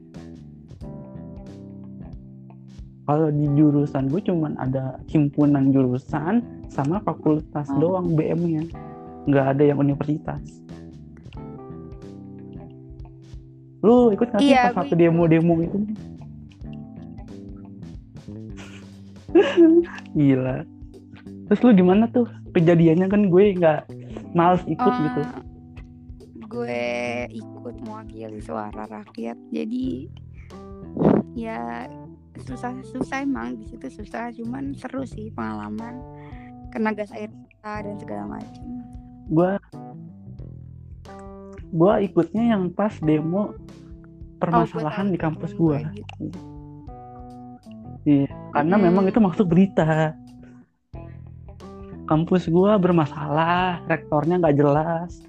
kalau di jurusan gue cuman ada himpunan jurusan sama fakultas Oh. doang BM-nya nggak ada yang universitas. Lu ikut nggak sih Iya, pas ikut. demo-demo itu? Gila. Terus lu gimana tuh? Kejadiannya kan gue nggak males ikut Eh, gitu gue ikut mewakili suara rakyat jadi ya susah susah emang di situ susah cuman seru sih pengalaman kena gas air mata dan segala macam gue gue ikutnya yang pas demo permasalahan tahu di kampus gue gitu. Iya, karena Mm. memang itu masuk berita. Kampus gue bermasalah rektornya nggak jelas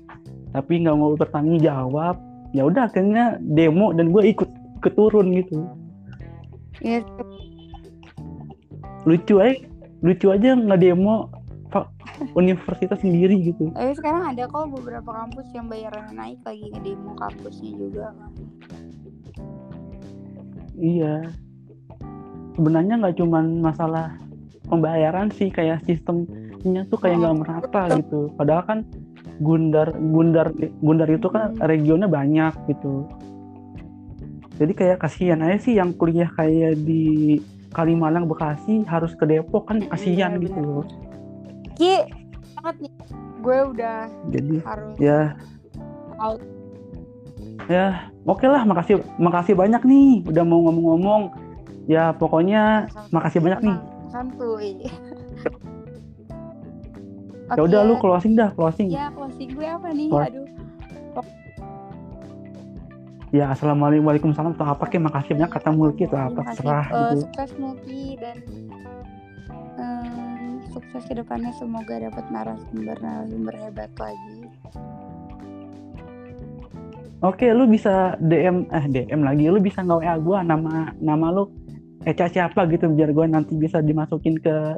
tapi nggak mau bertanggung jawab. Ya udah akhirnya demo dan gue ikut ikut turun gitu ya lucu aja lucu aja nggak demo universitas sendiri gitu tapi sekarang ada kok beberapa kampus yang bayarannya naik lagi ngedemo kampusnya juga Iya. Sebenarnya nggak cuman masalah pembayaran sih, kayak sistemnya tuh kayak nggak merata gitu. Padahal kan Gundar Gundar Gundar itu kan Hmm. regionnya banyak gitu. Jadi kayak kasihan aja sih yang kuliah kayak di Kalimalang Bekasi harus ke Depok kan kasihan Iya, gitu benar. loh. Ki banget nih gue udah Jadi harus ya out ya oke lah makasih makasih banyak nih udah mau ngomong-ngomong. Ya pokoknya makasih banyak nih. santuy Ya udah lu closing dah, closing. ya closing gue apa nih aduh Ya assalamualaikum salam atau apa kayak makasih banyak kata mulki atau apa terserah Eh, gitu. sukses Mulki dan em, sukses ke depannya semoga dapat narasumber narasumber hebat lagi Oke, lu bisa DM eh DM lagi, lu bisa nge WA gua nama nama lu Eca siapa gitu biar gua nanti bisa dimasukin ke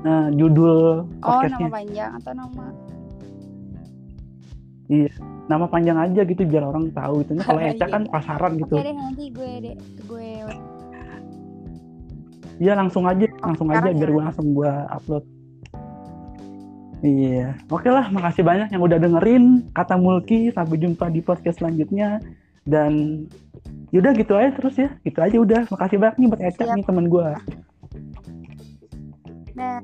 eh, judul oh nama podcastnya. panjang atau nama nama panjang aja gitu biar orang tahu itu. Kalau Eca kan Iya. pasaran gitu. oke deh nanti gue deh gue Iya langsung aja, langsung aja biar ya? gua langsung gua upload. Iya, oke lah, makasih banyak yang udah dengerin kata Mulki. Sampai jumpa di podcast selanjutnya. Dan yaudah gitu aja terus ya, gitu aja udah. Makasih banyak nih buat Eca Siap. nih temen gua. nah